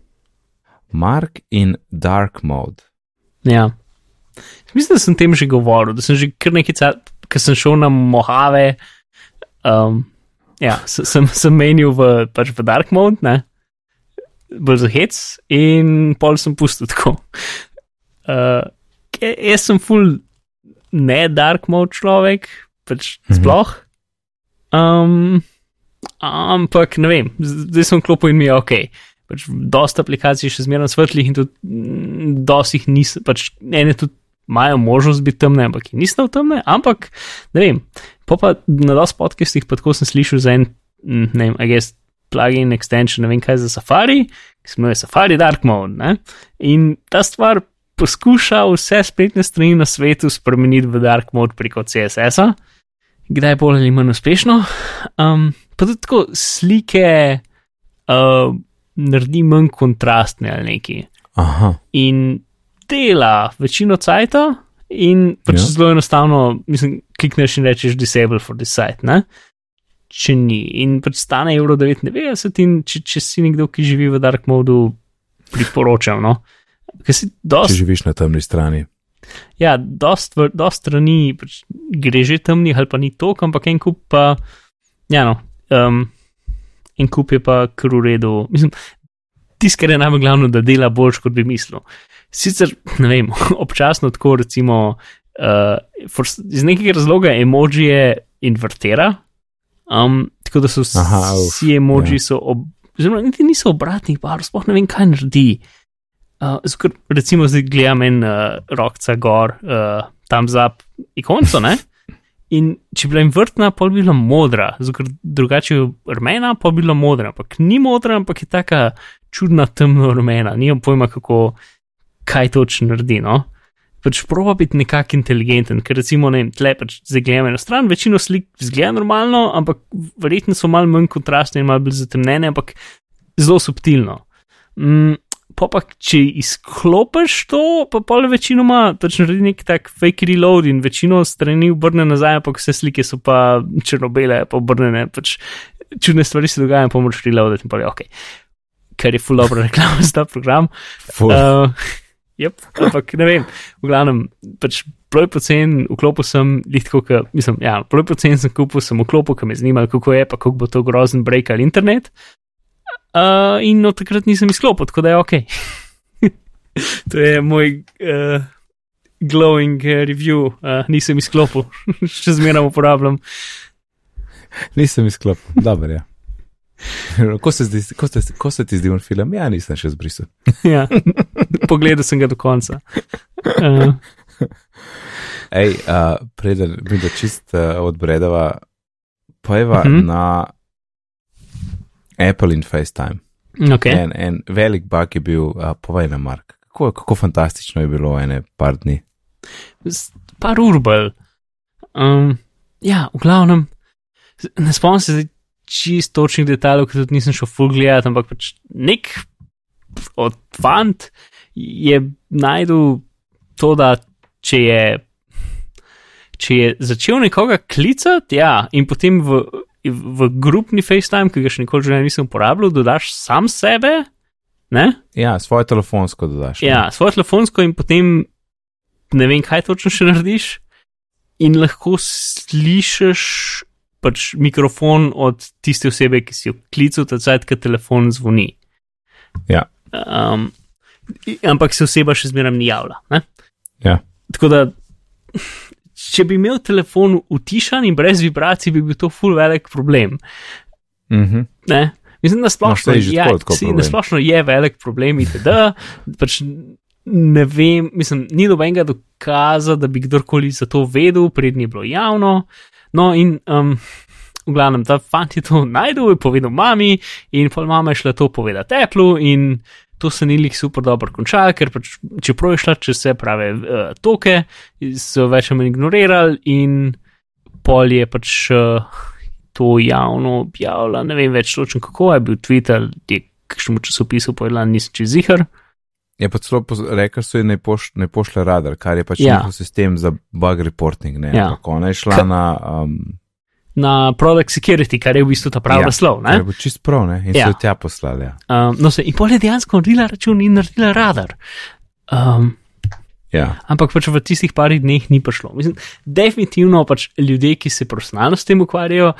Mark in Dark Mode. Ja. Mislim, da sem tem že govoril, da sem že kar nekaj časa, ko sem šel na Mojave, um, ja, se- sem, sem menil v, pač v Dark Mode, ne, bolj za hec in pol sem pustil tako. <laughs> Uh, jaz sem full ne Dark Mode človek, pač Mhm. sploh. Um, ampak ne vem, zdaj sem klopil in mi je ok. Pač dosta aplikacij še zmeraj svetlih in tudi dosti jih niso, pač ene tudi imajo možnost biti temne, ampak niso temne, ampak ne vem. Po pa na dosti podcastih pa tako sem slišal za en, mm, ne vem, I guess plugin extension, ne vem kaj za Safari, ki se imenuje Safari Dark Mode. Ne? In ta stvar poskuša vse spletne strani na svetu spremeniti v Dark Mode preko CSS-a, kdaj bolj ali manj uspešno. Um, pa tudi tako slike uh, naredi manj kontrastne ali neki. Aha, In dela večino cajta, in pač Ja. ja. zelo enostavno, mislim, klikneš in rečeš disable for this site. Ne? Če ni, in pač stane evro 99, in če, če si nekdo, ki živi v dark modu, priporočam. No? Si če dost, živiš na temni strani. ja, dost, v- dost strani pač gre že temnih, ali pa ni to, ampak en kup pa, ja, no, um, en kup je pa kar v redu. Mislim, tisto, kar je najbolj glavno, da dela boljš, kot bi mislil. Sicer, ne vem, <laughs> občasno tako, recimo, uh, for, iz nekega razloga emojije invertira, um, tako da so vsi Aha, uf, vsi emoji, ja. so ob, oziroma niti niso obratnih barv, sploh ne vem, kaj naredi. Uh, skor, recimo, zdaj gledam en uh, rokca gor, uh, tam za ikonco, ne? In če bi bila invertna, pa bi bila modra, ker drugače je rumena, pa bi bila modra, ampak ni modra, ampak je taka čudna temno rumena, nimam pojma, kako, kaj točno naredi. No? pač proba biti nekako inteligenten, ker recimo ne, tle pač zagledamo eno stran, večino slik zgleda normalno, ampak verjetno so malo manj kontrastne in malo bolj zatemnjene, ampak zelo subtilno. Mm, pa pa, če izklopiš to, pa pol večinoma pač naredi nek tak fake reload in večino strani obrne nazaj, ampak vse slike so pa črno-bele, pa obrnjene, pač čudne stvari se dogajajo, pa moraš reloaditi in pa je ok. Ker je full dobro reklama za ta program. Ful. Uh, yep, ampak ne vem, v glavnem, pač ploj pocen, vklopil sem, litko, ka, mislim, ja, ploj pocen sem kupil, sem vklopil, ker me zanima, kako je, pa kako bo to grozen break ali internet. Uh, in od takrat nisem izklopil, tako da je ok. <laughs> to je moj uh, glowing uh, review, uh, nisem izklopil, <laughs> še zmeraj uporabljam. Nisem izklopil, dobro je. <laughs> Ko se, zdi, ko, se, ko se ti zdi un film, ja, nisem še zbrisal. <laughs> ja, pogledal sem ga do konca. Uh, <laughs> Ej, uh, preden bi da čist uh, odbredava, pojeva uh Mhm. -huh. na Apple in FaceTime. okay. En, en velik bug je bil, uh, povej na Mark, kako, kako fantastično je bilo ene par dni. Par ur bolj. Um, ja, v glavnem, ne spomnim se čist točnih detajlov, ker tudi nisem šel full gledati, ampak pač nek od fant je najdel to, da če je, če je začel nekoga klicati, ja, in potem v, v grupni FaceTime, ki ga še nikoli življenju nisem uporabljal, dodaš sam sebe, ne? Ja, svoje telefonsko dodaš. ne? Ja, svojo telefonsko in potem ne vem, kaj točno še narediš, in lahko slišiš pač mikrofon od tiste osebe, ki si jo klical, takrat, ko telefon zvoni. Ja. Um, ampak se oseba še zmeraj ni javlja. Ne? Ja. Tako da, če bi imel telefon utišan in brez vibracij, bi bil to full velik problem. Mhm. Ne? Mislim, da splošno, že ja, si, na splošno je velik problem, itd. Pač ne vem, mislim, ni nobenega dokaza, da bi kdorkoli za to vedel, prednji je bilo javno. No, in um, v glavnem, ta fant je to najdel, je povedal mami, in pol mama je šla to povedati teplu, in to se ni lik super dobro končalo, ker pač, čeprav je šla čez vse prave uh, toke, so več ali manj ignorirali, in pol je pač. Uh, to javno objavila, ne vem več točno kako je bil Twitter, je kakšnemu časopisu povedala, nisem čez zihar. Je pa celo rekel, so ji ne, poš, ne pošle radar, kar je pač Ja. njihov sistem za bug reporting. Ne? Ja. Ampak Ona je šla Ka- na. Um, Na Product Security, kar je v bistvu ta pravi Ja, naslov. ne? bil čist prav, ne? in Ja. so jo tja poslali. Ja. Um, no, se, in pol je dejansko naredila račun in naredila radar. Um, Ja. ampak pač v tistih parih dneh ni prišlo. Mislim, definitivno pač ljudje, ki se profesionalno s tem ukvarjajo,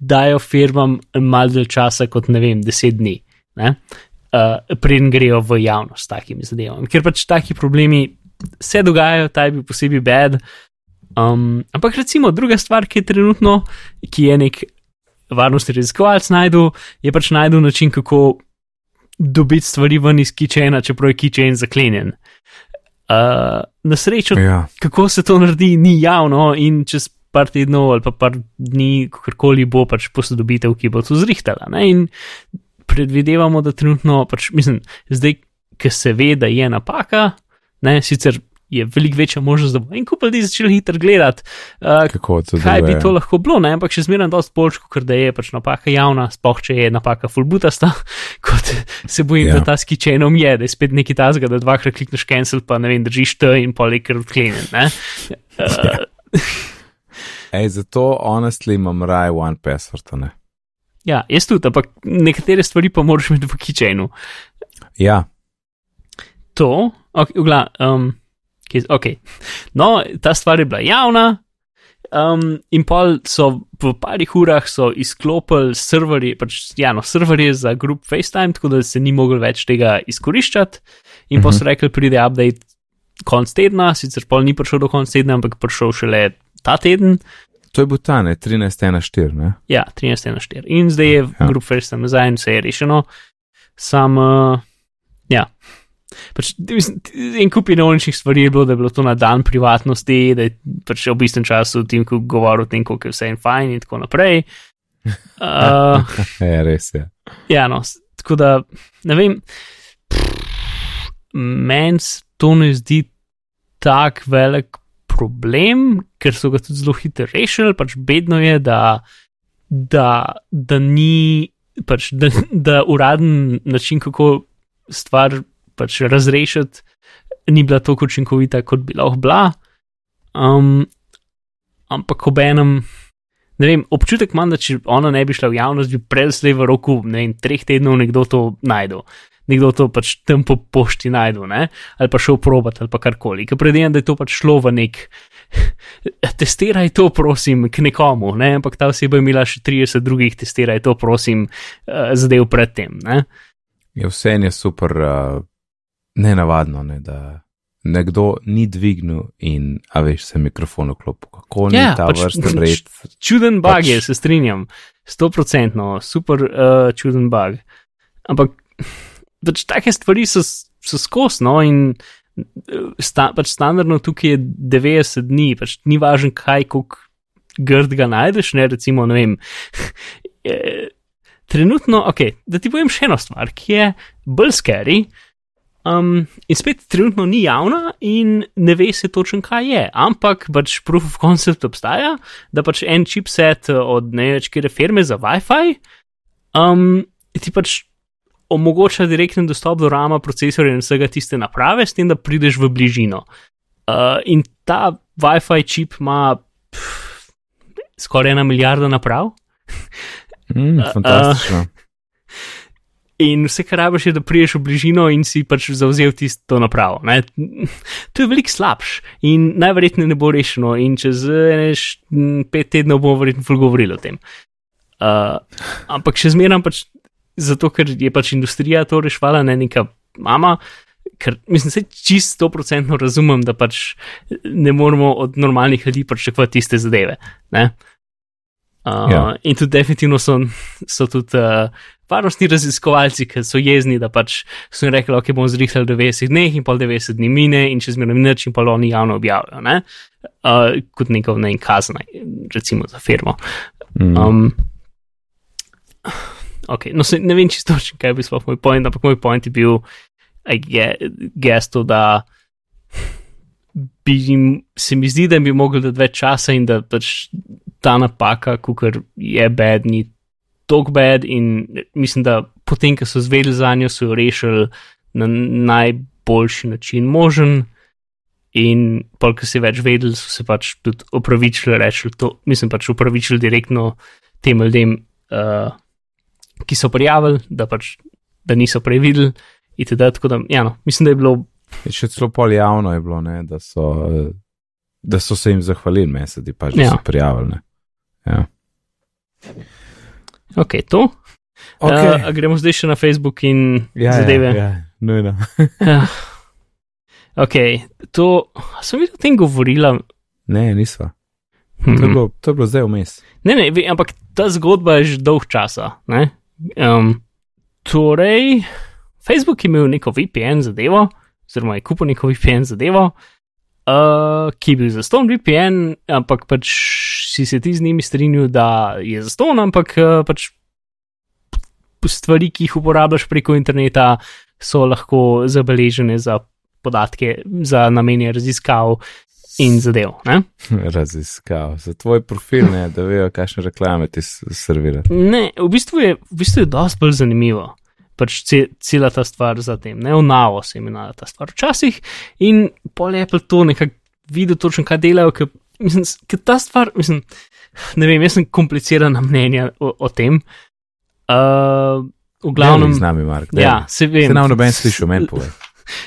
dajo firmam malo dalj časa kot ne vem, deset dni, ne, uh, preden grejo v javnost s takimi zadevami. Ker pač taki problemi se dogajajo, ta je bil posebej bed. Um, ampak recimo druga stvar, ki je trenutno, ki je nek varnostni raziskovalec najdel, je pač najdel način, kako dobiti stvari ven iz kičena, čeprav je kičen zaklenjen. Uh, na srečo, Ja. kako se to naredi, ni javno in čez par tednov ali pa par dni, kakorkoli bo pač posodobitev, ki bo to zrihtala. Ne? In predvidevamo, da trenutno, pač, mislim, zdaj, ki se ve, da je napaka, ne, sicer je veliko večja možnost, da bo en kup ljudi začel hitro gledati, uh, Kako to kaj bi deluje? to lahko bilo, ne? ampak še zmeraj dosti bolj, ker da je pač napaka javna, sploh če je napaka fulbutasta, <laughs> kot se bojim, Ja. da ta skičenom je, da je spet neki tazga, da dvakrat klikneš cancel, pa ne vem, držiš te in pol je kar odklenjen. ne. Uh, <laughs> Ej, zato honestly imam raje one password. Ne? Ja, jaz tudi, ampak nekatere stvari pa moraš imeti v kičenu. Ja, To, ok, ugla, um, ok. No, ta stvar je bila javna. Um, in pol so v parih urah izklopili serverje, pač ja, no, serverje za grup FaceTime, tako da se ni mogel več tega izkoriščati. In uh -huh. pa so rekli, pride update konc tedna, sicer pol ni prišel do konca tedna, ampak prišel šele ta teden, to je bil ta, ne, 13.1.4, ne? ja, 13 na 4. In zdaj je ja. Ja. grup FaceTime nazaj in vse je rešeno. Sam, uh, ja. Pač, mislim, en kup inovničnih stvari je bilo, da je bilo to na dan privatnosti, da je pač ob istem času tim, ko govoril o tem, kako je vse in fajn in tako naprej. Uh, <laughs> Je, res je. ja, no, tako da ne vem, meni se to ne zdi tak velik problem, ker so ga tudi zelo hitro rešili, pač bedno je, da, da, da ni, pač, da, da uraden način, kako stvar pač razrešiti, ni bila tako učinkovita, kot bi lahko bila. Um, ampak ob enem, ne vem, občutek imam, da če ona ne bi šla v javnost, bi predvsej v roku, ne vem, treh tednov nekdo to najdel. Nekdo to pač tam po pošti najdel, ne? ali pa šel probat, ali pa karkoli. Ker predvidevam, da je to pač šlo v nek. <laughs> testiraj to, prosim, k nekomu, ne? ampak ta oseba je imela še 30 drugih, testiraj to, prosim, uh, zadev predtem. Ne? Je vse je super, uh, nenavadno, ne, da nekdo ni dvignil in, a veš, se mikrofon vklopil. Kako ni ja, ta pač, vrsta <laughs> red? Čuden bug pač... je, se strinjam, stoprocentno, super uh, čuden bug. Ampak pač take stvari so, so skosno in sta, pač standardno tukaj je 90 dni, pač ni važno, kaj kuk grd ga najdeš, ne recimo, ne vem. <laughs> Trenutno, ok, da ti povem še eno stvar, ki je bolj scary. Um, in spet trenutno ni javna in ne ve se točno, kaj je, ampak pač proof of concept obstaja, da pač en chipset od ne več kere firme za WiFi um, ti pač omogoča direktni dostop do rama, procesorja in vsega tiste naprave, s tem, da prideš v bližino. Uh, in ta WiFi čip ima pff, skoraj ena milijarda naprav. <laughs> Mm, fantastično. Uh, In vse, kar rabiš, je, da priješ v bližino in si pač zauzel tisto napravo. Ne? To je veliko slabš in najverjetneje ne bo rešeno, in čez eneš pet tednov bomo verjetno govorili o tem. Uh, ampak še zmeraj pač zato ker je pač industrija to rešvala, ne neka mama. Ker mislim, da se čisto procentno razumem, da pač ne moramo od normalnih ljudi pričakovati tiste zadeve. Uh, ja. In tudi definitivno so, so tudi uh, varnostni raziskovalci, ki so jezni, da pač so jim rekli, da okay, bomo zrihtali 90 dni in pol 90 dni mine in če zmeraj nič in pol oni javno objavijo, uh, kot neko ne kazna, recimo za firmo. Mm. Um, okay, no, se, ne vem čisto, kaj bi sploh moj point, ampak moj point je bil gesto, da bi jim, se mi zdi, da bi mogli dati več časa in da pač ta napaka, kukar je bed, ni tok bed in mislim, da potem, ko so zvedeli za njo, so jo rešili na najboljši način možen. In pol, ko si več vedeli, so se pač tudi opravičili, rečili to, mislim pač opravičili direktno tem ljudem, uh, ki so prijavili, da pač da niso prej videli. Itd. Tako da, ja, no, mislim, da je bilo. Je še celo pol javno je bilo, ne, da, so, da so se jim zahvalili, mesedi pač, da ja. so prijavili. Ja. Ok, to. Okay. Uh, gremo zdaj še na Facebook in ja, ja zadeve. Ja, <laughs> ja, nujno. ja. Ok, to sem videl, o tem govorila. Ne, nisva. Hmm. To, je bilo, to je bilo zdaj vmes. Ne, ne, ampak ta zgodba je že dolg časa. Um, torej, Facebook je imel neko VPN zadevo, oziroma je kupil neko VPN zadevo, uh, ki je bil za ston VPN, ampak pač si se ti z njimi strinjal, da je za ston, ampak uh, pač stvari, ki jih uporabljaš preko interneta, so lahko zabeležene za podatke, za namenje raziskav in zadev. Ne? <laughs> Raziskav, za tvoj profil, ne, da vejo, kakšne reklame ti servirajo. Ne, v bistvu je, v bistvu je dosti bolj zanimivo. Pač cela ta stvar za tem, ne onavo se imenuje ta stvar včasih in pol Apple to nekako videl točno, kaj delajo, ker mislim, ker ta stvar, mislim, ne vem, jaz sem komplicirana mnenja o, o tem. Uh, v glavnem. Z nami, Mark. Ja, se vem. Se nam noben slišal, meni pove.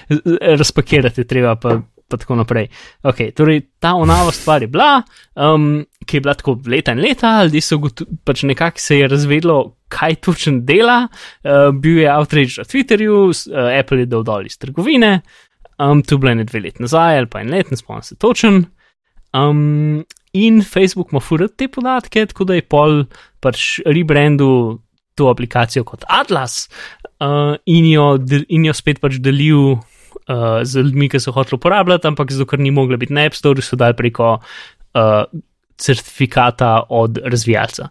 <laughs> Razpakirati treba, pa pa tako naprej. Okay, torej, ta onava stvar je bila, um, ki je bila tako leta in leta, ljudi so pač nekako se je razvedlo, kaj točno dela. Uh, bil je outrage na Twitterju, uh, Apple je dal dol iz trgovine, um, tu bile ne dve leti nazaj, ali pa en let, ne spomnim se točen. Um, in Facebook ima furat te podatke, tako da je pol pač rebrandu to aplikacijo kot Atlas uh, in, jo, in jo spet pač delil uh, z ljudmi, ki so hoteli uporabljati, ampak zato, ker ni mogla biti na App Store, so dali preko uh, certifikata od razvijalca.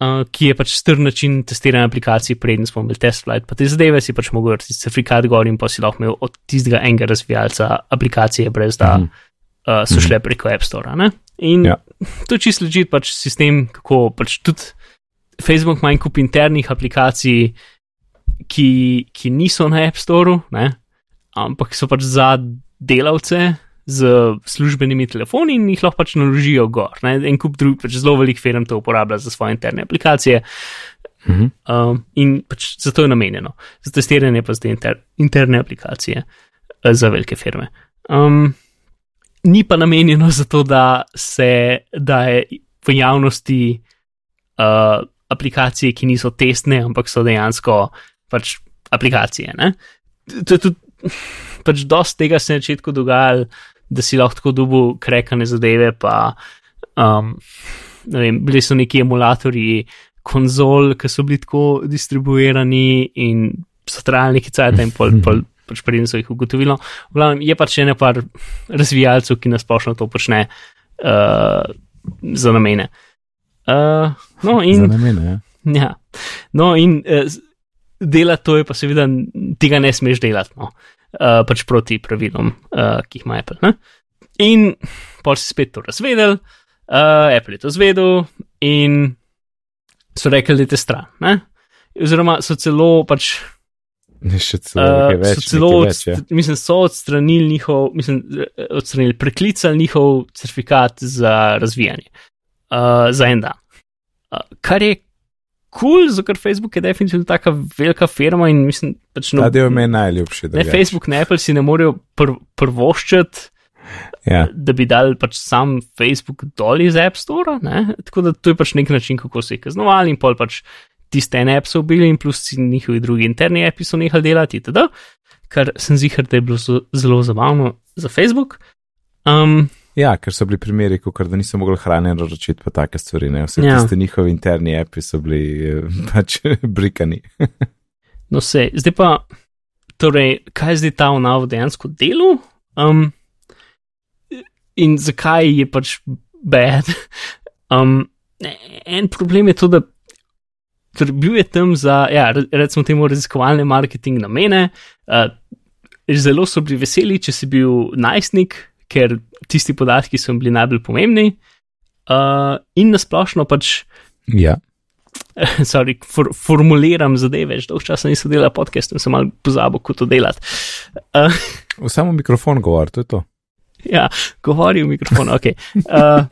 uh, ki je pač strn način testiranja aplikacij, preden smo imeli test flight, pa te zadeve si pač mogel narediti certifikat gor in pa si lahko imel od tistega enega razvijalca aplikacije, brez da Mhm. uh, so šle preko App Store. Ne? In Ja. to je čisto ležit pač sistem, kako pač tudi Facebook ima en kup internih aplikacij, ki, ki niso na App Storeu, ne? Ampak so pač za delavce z službenimi telefoni in jih lahko pač naložijo gor. Ne? En kup drugih, pač zelo velik firm to uporablja za svoje interne aplikacije. Mhm. Um, in pač zato je namenjeno, za testiranje pa zdaj inter, interne aplikacije eh, za velike firme. Um, ni pa namenjeno za to, da se daje v javnosti uh, aplikacije, ki niso testne, ampak so dejansko pač aplikacije. Ne? To je tudi, pač dosti tega se je na začetku dogajalo, da si lahko tako dubu krekane zadeve, pa um, ne vem, bili so neki emulatorji konzol, ki so bili tako distribuirani in so trajali neki cajt in pol, pol pač preden so jih ugotovili. Je pač še ne par razvijalcev, ki nasplošno to počne uh, za namene. Uh, no, Za in, namene, ja. ja. no, in uh, delati to je pa seveda, tega ne smeš delati, no. uh, pač proti pravilom, uh, ki jih ima Apple. Ne? In pol si spet to razvedel, uh, Apple je to zvedel in so rekli, da je te stran. Ne? Oziroma so celo pač Ne, še celo, Uh, več, so celo, več, ja. mislim, so odstranili njihov, mislim, odstranili, preklicali njihov certifikat za razvijanje uh, za en dan. Uh, kar je kul, cool, ker Facebook je definitivno taka velika firma in mislim, pač Ta del mi je najljubši. ne. Facebook, ne Apple si ne morejo pr prvoščiti, Ja. da bi dal pač sam Facebook dol iz App Store. Ne? Tako da to je pač nek način, kako so jih kaznovali in pol pač tiste ene app so ubili in plus njihovi drugi interni appi so nehali delati, itd. Kar sem zihar, da je bilo zelo zabavno za Facebook. Um, ja, ker so bili primeri, ko da niso mogli hrane naročiti, pa take stvari. Ne? Vse Ja. tiste njihovi interni api so bili eh, <laughs> pač brikani. no, se, zdaj pa, torej, kaj zdaj ta unav dejansko delo um, in zakaj je pač bad. <laughs> Um, en problem je to, da ker bil je tam za, ja, re- recimo temu, raziskovalne marketing namene. Uh, zelo so bili veseli, če si bil najstnik, ker tisti podatki so bili najbolj pomembni. Uh, in nasplošno pač, Ja. <laughs> sorry, for, formuliram zadeve, že dolgo časa nisem delal podcast in sem mal pozabil, kako to delati. Uh, <laughs> Samo mikrofon govori, to je to. ja, govori v mikrofon, ok. Uh,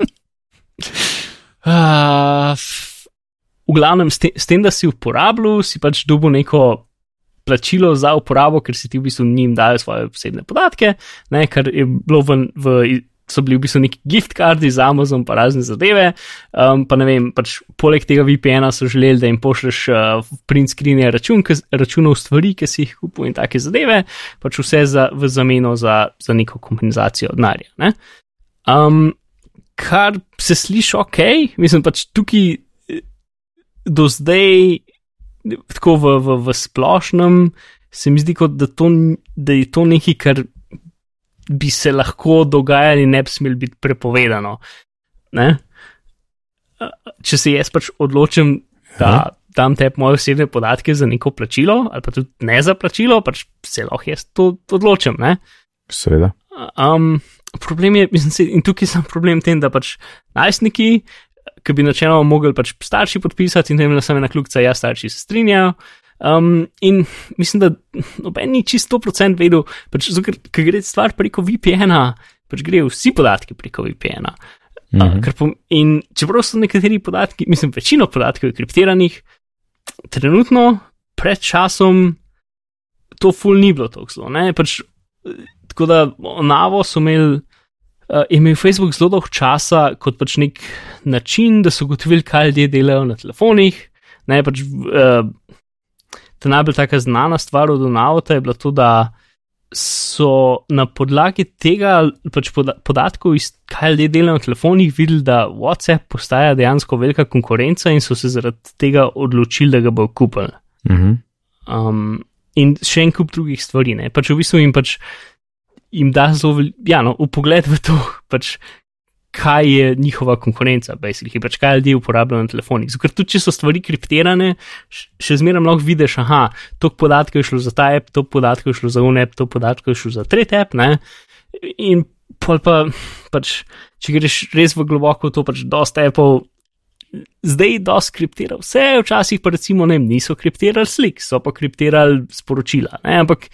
<laughs> uh, v glavnem, s, te, s tem, da si uporabljal, si pač dobil neko plačilo za uporabo, ker si ti v bistvu njim dal svoje osebne podatke, ne, kar je bilo v. v So bili v bistvu neki gift kardi za Amazon, pa razne zadeve. Um, pa vem, pač poleg tega VPN-a so želeli, da jim pošleš uh, print screen račun, računov stvari, ki si jih kupil in take zadeve, pač vse za, v zameno za, za neko kompenzacijo denarja. ne. Um, kar se sliši ok, mislim pač tukaj eh, do zdaj, tako v, v, v splošnem, se mi zdi, kot da, to, da je to nekaj, kar bi se lahko dogajalo in ne bi smelo biti prepovedano. Ne? Če se jaz pač odločim, da dam te moje osebne podatke za neko plačilo, ali pa tudi ne za plačilo, pač se lahko jaz to odločim. Ne? Seveda. Um, problem je, mislim, in tukaj sam problem tem, da pač najstniki, ki bi načeloma mogli pač starši podpisati, in ne vem, samo ena kljubca, ja, starši se strinjajo. Um, in mislim, da noben ni čisto 100% vedel, pač, ker, gre stvar preko VPN-a, pač grejo vsi podatki preko VPN-a. Uh, Mhm. kar pom- in čeprav so nekateri podatki, mislim, večino podatkov je kriptiranih, trenutno, pred časom, to ful ni bilo tako zelo. ne, Pač, tako da navo so imeli. Uh, je imel Facebook zelo dolgo časa kot pač nek način, da so ugotovili, kaj ljudje delajo na telefonih. Ne, pač, uh, ta najbolj taka znana stvar od Donauta je bila to, da so na podlagi tega pač poda podatkov, iz, kaj ljudje delajo na telefonih, videli, da WhatsApp postaja dejansko velika konkurenca in so se zaradi tega odločili, da ga bodo kupili. Mhm. Um, in še en kup drugih stvari. Ne? Pač v bistvu jim pač jim da zelo, ja, no, v pogled v to, pač, kaj je njihova konkurenca, basically, pač kaj ljudje uporabljajo na telefonih. Ker tudi, če so stvari kriptirane, še zmeraj lahko vidiš, aha, to podatkov je šlo za ta app, to podatkov je šlo za UNEP, to podatkov je šlo za tretji app, ne. In pol pa, pač, če greš res v globoko, to pač dosta appov. Zdaj dosti kriptiral, vse včasih pa recimo ne, niso kriptirali slik, so pa kriptirali sporočila, ne? ampak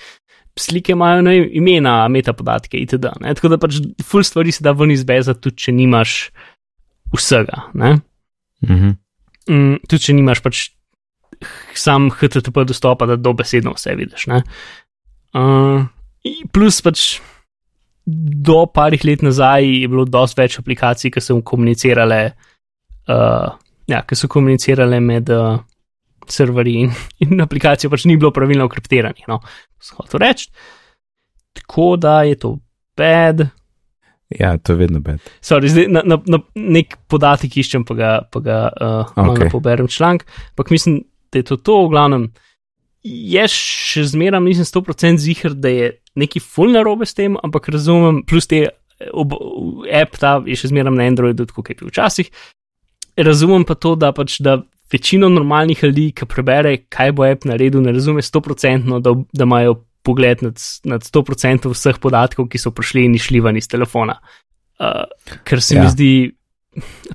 slike imajo ne, imena, metapodatke itd. Ne? Tako da pač full stvari se da ven izbezati, tudi če nimaš vsega. Mhm. Mm, tudi če nimaš pač sam HTTP dostopa, da dobesedno vse vidiš. Uh, plus pač do parih let nazaj je bilo dosti več aplikacij, ki so komunicirale, uh, ja, ki so komunicirale med. Uh, serverji in, <laughs> in aplikacije pač ni bilo pravilno kriptiranih. No, to reči. Tako da je to bed. Ja, to je vedno bed. Sorry, zdaj na, na, na nek podatek iščem, pa ga, pa ga uh, okay. poberem članek. Ampak mislim, da je to to, v glavnem. Jaz še zmeraj nisem 100% zihar, da je neki full narobe s tem, ampak razumem, plus te ob, app ta je še zmeraj na Androidu, kot je bil včasih. Razumem pa to, da pač da večino normalnih ljudi, ki prebere, kaj bo app naredil, ne razume 100%, da, da imajo pogled nad, nad 100% vseh podatkov, ki so prišli in išli ven iz telefona. Uh, ker se ja. mi zdi,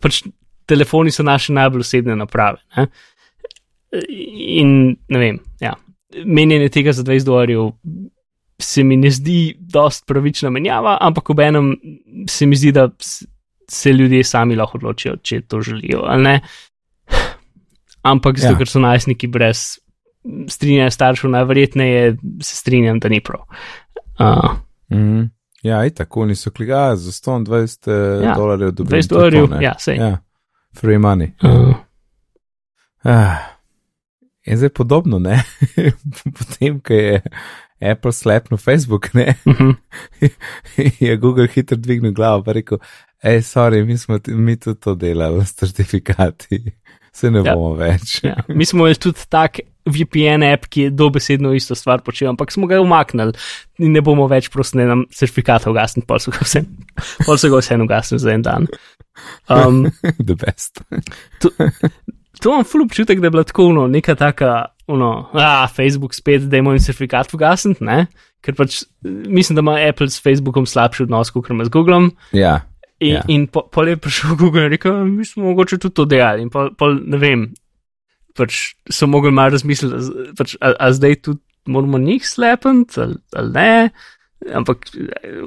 pač telefoni so naše najbolj osebne naprave. Ne? In ne vem, ja. menjenje tega za 20 dolarjev. Se mi ne zdi dost pravična menjava, ampak ob enem se mi zdi, da se ljudje sami lahko odločijo, če to želijo ali ne. Uh, ampak zato, ja. ker so najstniki brez strinjanja staršev, najverjetneje se strinjam, da ni prav. Uh. Mm. Ja, in tako niso klikali za 120 eh, ja, dolarjev, da bi 20 dolarjev, ja, sej. Ja, free money. Uh. Ah. In zdaj podobno, ne? <laughs> Potem, ko je Apple slepno Facebook, ne? Uh mhm. -huh. <laughs> je Google hitro dvignil glavo in rekel, hej, sorry, mi smo mi tudi to delali s certifikati se ne ja. bomo več. ja. Mi smo imeli tudi tak VPN app, ki je dobesedno isto stvar počel, ampak smo ga umaknili in ne bomo več prosili nam certifikata ugasniti, pol so ga vse, pol so ga vse ugasnili za en dan. Um, <laughs> The best. to, to imam ful občutek, da je bila tako uno, neka taka, uno, a, Facebook spet, da imamo certifikat ugasniti, ne? Ker pač mislim, da ima Apple s Facebookom slabši odnos, kot ima z Googlom. Ja. In, ja. in pol po je prišel Google in rekel, mi smo mogoče tudi to delali. In pol, pol ne vem, pač so mogli malo razmisliti, pač, a, a zdaj tudi moramo njih slepiti ali, ali ne, ampak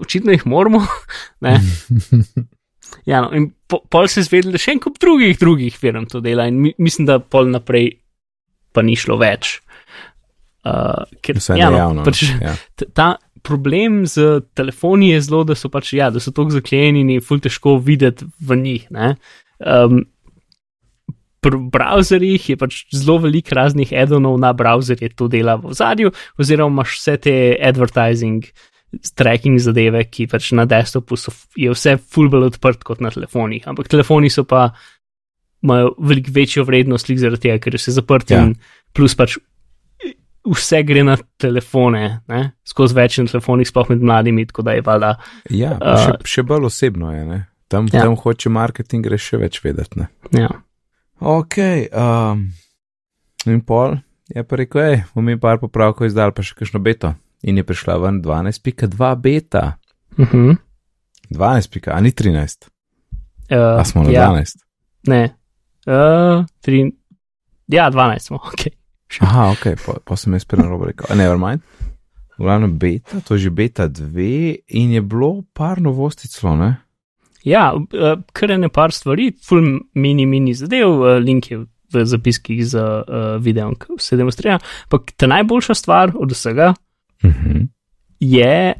očitno jih moramo. <laughs> <laughs> ja, no, in po, pol se je zvedel, da še en kup drugih, drugih firm to dela in mi, mislim, da pol naprej pa ni šlo več. Uh, ker, ja, no, javno, pač, ja. ta, problem z telefoni je zelo, da so pač, ja, da so tako zaklenjeni ful težko videti v njih. Um, Pri browserjih je pač zelo veliko raznih edonov na browserje to dela v zadju, oziroma imaš vse te advertising, tracking zadeve, ki pač na desktopu so, je vse fulbelo odprt kot na telefonih. Ampak telefoni so pa imajo veliko večjo vrednost, zaradi tega, ker so zaprti ja. in plus pač vse gre na telefone, ne? skozi več na telefonih, sploh med mladimi, tako da je valjda. Ja, uh, še, še bolj osebno je, ne? tam, ja. tam hoče marketing gre še več vedeti. Ja. Ok, um, in pol je pa rekel, hej, bomo mi par popravkov izdal, pa še kakšno beto. In je prišla ven 12.2 beta. Uh -huh. 12, a ni 13. Uh, a smo na ja. 12? Ne, uh, tri, ja, 12 smo, <laughs> ok. Aha, ok, pa, pa sem jaz prvo rekel, never mind. V glavnem beta, to je že beta 2 in je bilo par novosti celo, ne? Ja, uh, kar je ne par stvari, full mini, mini zadev, uh, link je v zapiskih za uh, video, ki se demonstrira. Ampak ta najboljša stvar od vsega uh mhm. -huh. je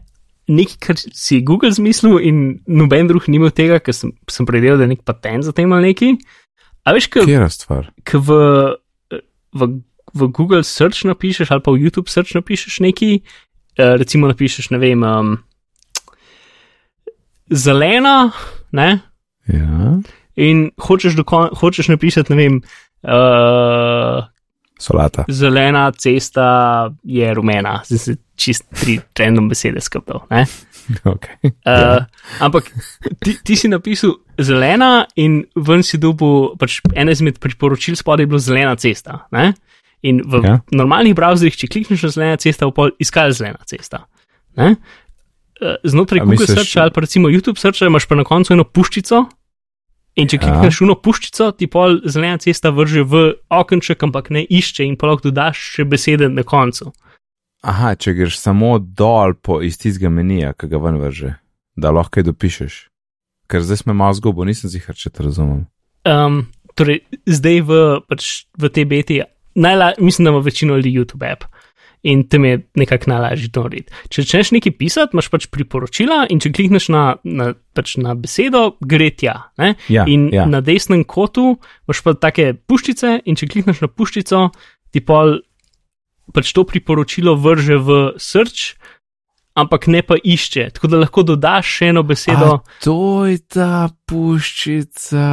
nekaj, kar si Google zmislil in noben drug nima tega, ker sem, sem predelal, da je nek patent za tem ali neki. A veš, kaj je stvar? K v, v v Google search napišeš ali pa v YouTube search napišeš nekaj, uh, recimo napišeš, ne vem, um, zelena, ne? Ja. In hočeš, hočeš napisati, ne vem, uh, Solata. zelena cesta je rumena, zdaj se čist tri random besede skapal. ne. Okay. Uh, ampak ti, ti si napisal zelena in ven si dobil, pač ena izmed priporočil spodaj je bilo zelena cesta. Ne? In v Ja. normalnih browserjih, če klikneš na zelena cesta, bo iskal zelena cesta. Ne? Eh, Znotraj A Google misliš- Search ali pa recimo YouTube Search imaš pa na koncu eno puščico. In če Ja. klikneš v eno puščico, ti pol zelena cesta vrže v okenček, ampak ne išče in pa lahko dodaš še besede na koncu. Aha, če greš samo dol po iz tistega menija, ki ga ven vrže, da lahko kaj dopišeš. Ker zdaj smo malo zgubo, nisem zihar, če te razumem. Um, torej, zdaj v, pač, v tej beti, najla, mislim, da ima večino ljudi YouTube app in tam je nekako najlažje to narediti. Če začneš nekaj pisati, imaš pač priporočila in če klikneš na, na, pač na besedo, gre tja. Ne? Ja, in ja. na desnem kotu imaš pa take puščice in če klikneš na puščico, ti pol pač to priporočilo vrže v search. Ampak ne pa išče, tako da lahko dodaš še eno besedo. A, to je ta puščica.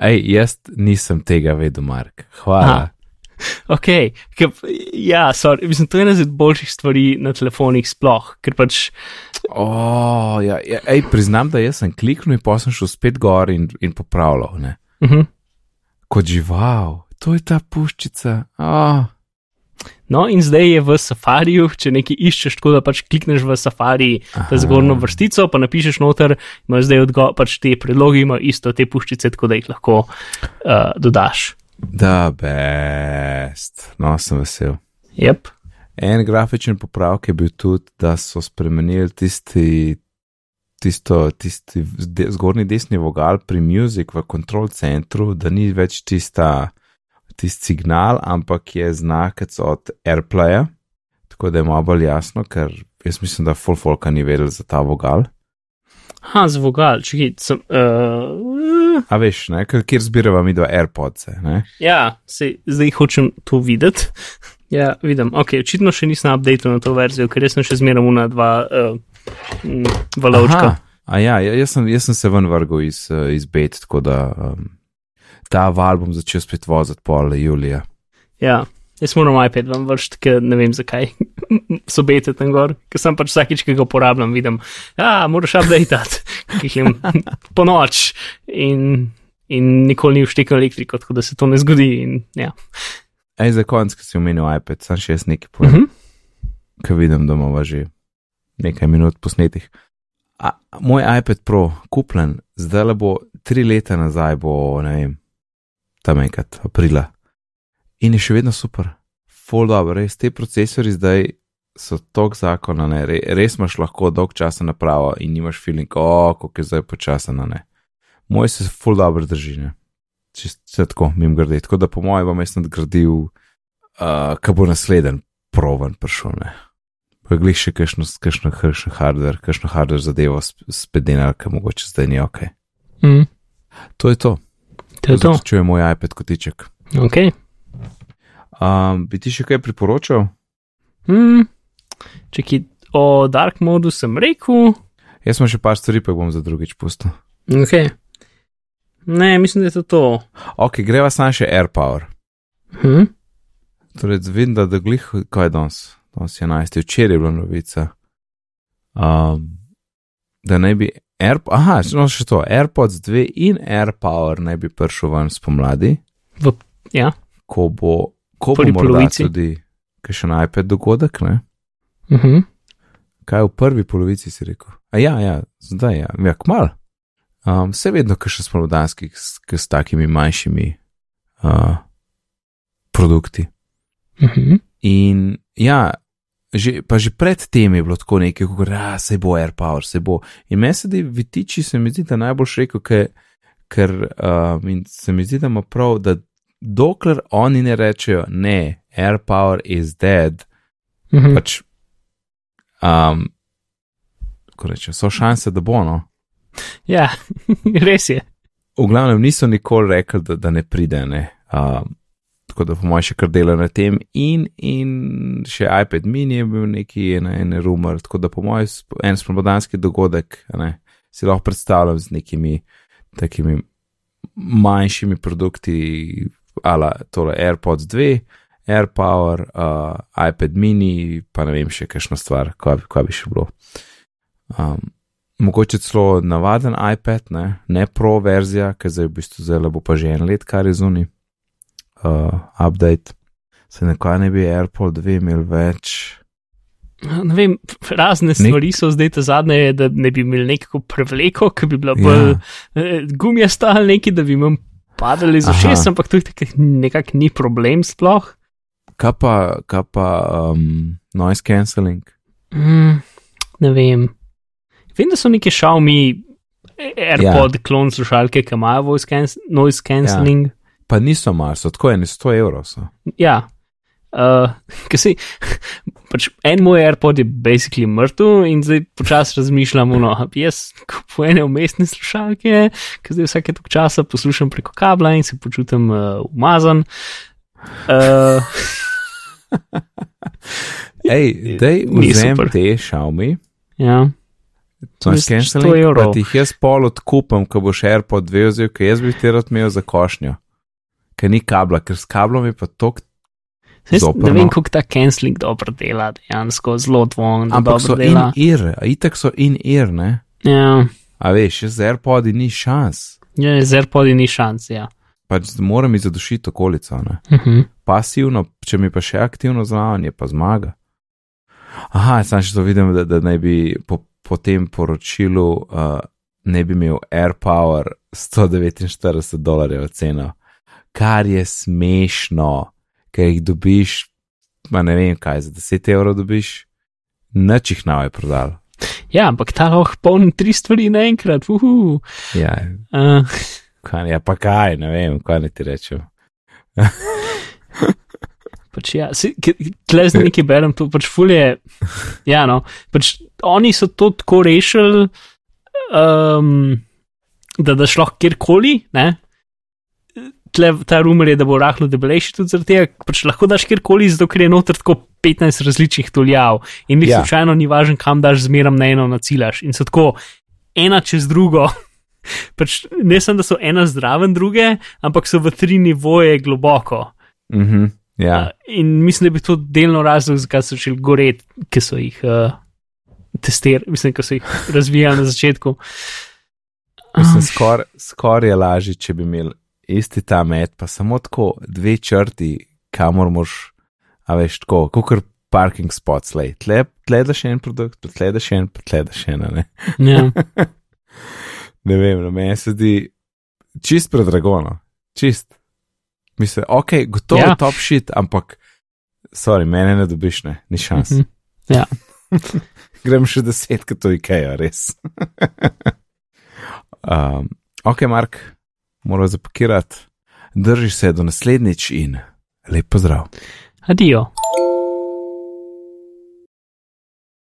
Ej, jaz nisem tega vedel, Mark. Hvala. Aha. Ok, ker, ja, sorry, mislim, to je ena izmed boljših stvari na telefonih sploh, ker pač, O, ja, ja, ej, priznam, da jaz sem kliknil in pa sem šel spet gor in, in popravljal. Ne? uh -huh. Kot žival, to je ta puščica. Oh. No in zdaj je v safariju, če nekaj iščeš, tako da pač klikneš v safari, ta zgornjo vrstico, pa napišeš noter, imaš zdaj odgovor, pač te predlogi imajo isto te puščice, tako da jih lahko uh, dodaš. Da, best. No, sem vesel. Yep. En grafičen popravek je bil tudi, da so spremenili tisti, tisto, tisti de, zgornji desni vogal pri Music v kontrol centru, da ni več tista, tisti signal, ampak je znakec od AirPlaya. Tako da je malo bolj jasno, ker jaz mislim, da full folka ni vedel za ta vogal. Ha, z vogal, čekaj, sem. Uh, A veš, ne, ker kjer zbirava mi dva AirPods, ne? ja, se, zdaj hočem to videti. <laughs> Ja, vidim. Ok, očitno še nisem updated na to verzijo, ker jaz sem še zmeraj una dva uh, valovčka. Aha, A ja, ja, jaz sem, jaz sem se ven vrgel iz, eh, iz bet, tako da um, ta val bom začel spet voziti pol julija. Ja, jaz moram iPad vam vršiti, ker ne vem zakaj. so bete tam gor, ker sem pač vsakič, ki ga uporabljam, vidim, da moraš updateati, ki jih <laughs> po noč in, in nikoli ni vštekal elektriko, tako da se to ne zgodi. In, ja. Ej, za konec, ki si omenil iPad, sem še jaz nekaj povem, uh -huh. -huh. ker vidim, da imamo že nekaj minut posnetih. A, moj iPad Pro, kupljen, zdaj le bo tri leta nazaj, bo ne vem, tam enkrat, aprila. In je še vedno super, full dobro, res te procesori zdaj so tok zakona, ne, re, res imaš lahko dolg časa napravo in nimaš feeling, o, kako je zdaj počasno, ne. Moj se full dobro drži, ne. Čisto tako, mim grede. Tako da po mojem bom jaz nadgradil, uh, kaj bo naslednji proven prišel, ne. Pa glih še kakšno, kakšno, kakšno hardware, kakšno hardware zadevo spet denar, ki mogoče zdaj ni ok. mm. To je to. To je to. Zaključuje moj iPad kotiček. Ok. Um, bi ti še kaj priporočal? Mm. Čekaj, o Dark modu sem rekel. Jaz sem še par stvari, pa bom za drugič pustil. Ok. Ne, mislim, da je to to. Ok, greva sam še AirPower. Hm? Torej, vidim, da, da glih, kaj je danes, danes je 11. včeraj je bila novica. Um, da naj bi Air, aha, no še to, AirPods 2 in AirPower naj bi prišel ven spomladi, V, ja. ko bo, ko bo Prvi morda polovici. tudi kakšen iPad dogodek, ne? Uh -huh. Kaj v prvi polovici si rekel? A ja, ja, zdaj ja, ja kmal. Um, vse vedno, kar še spomladanski, s, s takimi manjšimi uh, produkti. Uh -huh. In ja, že, pa že pred tem je bilo tako nekaj, kot da se bo AirPower, se bo. In meni se da vitiči, se mi zdi, da najboljš rekel, ker, ker um, in se mi zdi, da ima prav, da dokler oni ne rečejo, ne, AirPower is dead, -huh. pač, um, ko rečejo, so šanse, da bo no. Ja, <laughs> res je. V glavnem niso nikoli rekli, da, da ne pride. Ne. Um, tako da po mojem še kar delajo na tem, in, in še iPad mini je bil neki ene, ene rumor, tako da po mojem en spomladanski dogodek ne, si lahko predstavljam z nekimi takimi manjšimi produkti, ala tole AirPods 2, AirPower, uh, iPad mini, pa ne vem še kakšno stvar, kaj, bi- kaj bi še bilo. Um, mogoče celo navaden iPad, ne, ne pro verzija, ker zdaj v bistvu zelo bo pa že en let, kar je zunaj. Uh, update. Se nekaj ne bi AirPod 2 imel več. Ne vem, razne stvari so zdaj te zadnje, da ne bi imeli neko prevleko, ki bi bila Ja. bolj ja. gumijasta ali neki, da bi jim padali za šest, ampak to nekako ni problem sploh. Kaj pa, kaj pa um, noise cancelling? Mm, ne vem. Vem, da so neki Xiaomi AirPod ja. klon slušalke, ki imajo voice canc noise cancelling. Pa niso mar, so tako eni 100 evrov. So. Ja. <laughs> Uh, ker si, <laughs> pač en moj AirPod je basically mrtev in zdaj počasi razmišljam, no, jaz kupujem ene umestne slušalke, ker zdaj vsake toliko časa poslušam preko kabla in se počutim uh, umazan. Uh, <laughs> Ej, dej vzem te Xiaomi, ja. noise je 100 cancelling, pa ti jih jaz pol odkupam, ko boš AirPod 2 vzel, ker jaz bi ti rad imel za košnjo. Ker ni kabla, ker s kablom je pa tok. Ne vem, kako ta canceling dobro dela, dejansko zelo dvom, da Ampak so dobro in dela. a itak so in ear, ne? Ja, A veš, z AirPodi ni šans. ja z AirPodi ni šans, ja. Pač moram jih zadušiti okolico, ne? Uh -huh. pasivno, če mi pa še aktivno zraven, je pa zmaga. Aha, sam še to vidim, da, da naj bi po, po tem poročilu uh, ne bi imel AirPower 149 dolarjev ceno, kar je smešno, ker jih dobiš, ma ne vem kaj, za 10 evrov dobiš, nič jih naj prodal. Ja, ampak ta lahko polni tri stvari naenkrat. uhu. Ja, Uh, kaj, ja, pa kaj, ne vem, kaj ne ti rečem. pač ja, tle zdaj nekaj berem, to pač fulje. Ja, no, pač oni so to tako rešili, um, da daš lahko kjerkoli, ne. Tle, ta rumor je, da bo rahlo debelejši tudi zaradi tega, pač lahko daš kjerkoli, zato ker je noter tako 15 različnih tuljav in jih Ja. ja. slučajno ni važno, kam daš zmeram na eno nacilaš. In so tako ena čez drugo. <laughs> Pač ne samo, da so ena zraven druge, ampak so v tri nivoje globoko. Mhm, ja. Uh, in mislim, da bi to delno razlog, zakaj so začeli goreti, ki so jih uh, testirali, mislim, ki so jih <laughs> razvijali na začetku. Mislim, skoraj skor je lažje, če bi imeli isti ta met, pa samo tako dve črti, kamor moš, a veš, tako, kot parking spots, lej, tle, tle da še en produkt, tle da še en, tle da še en, a ne. Ja. <laughs> Ne vem, na meni se zdi čist predragono, čist. Mislim, ok, gotovo Ja. ja. top shit, ampak, sorry, mene ne dobiš, ne, ni šans. Mhm. Ja. <laughs> Grem še desetkrat to IKEA, res. <laughs> um, ok, Mark, moram zapakirati. Drži se do naslednjič in lep pozdrav. Adijo.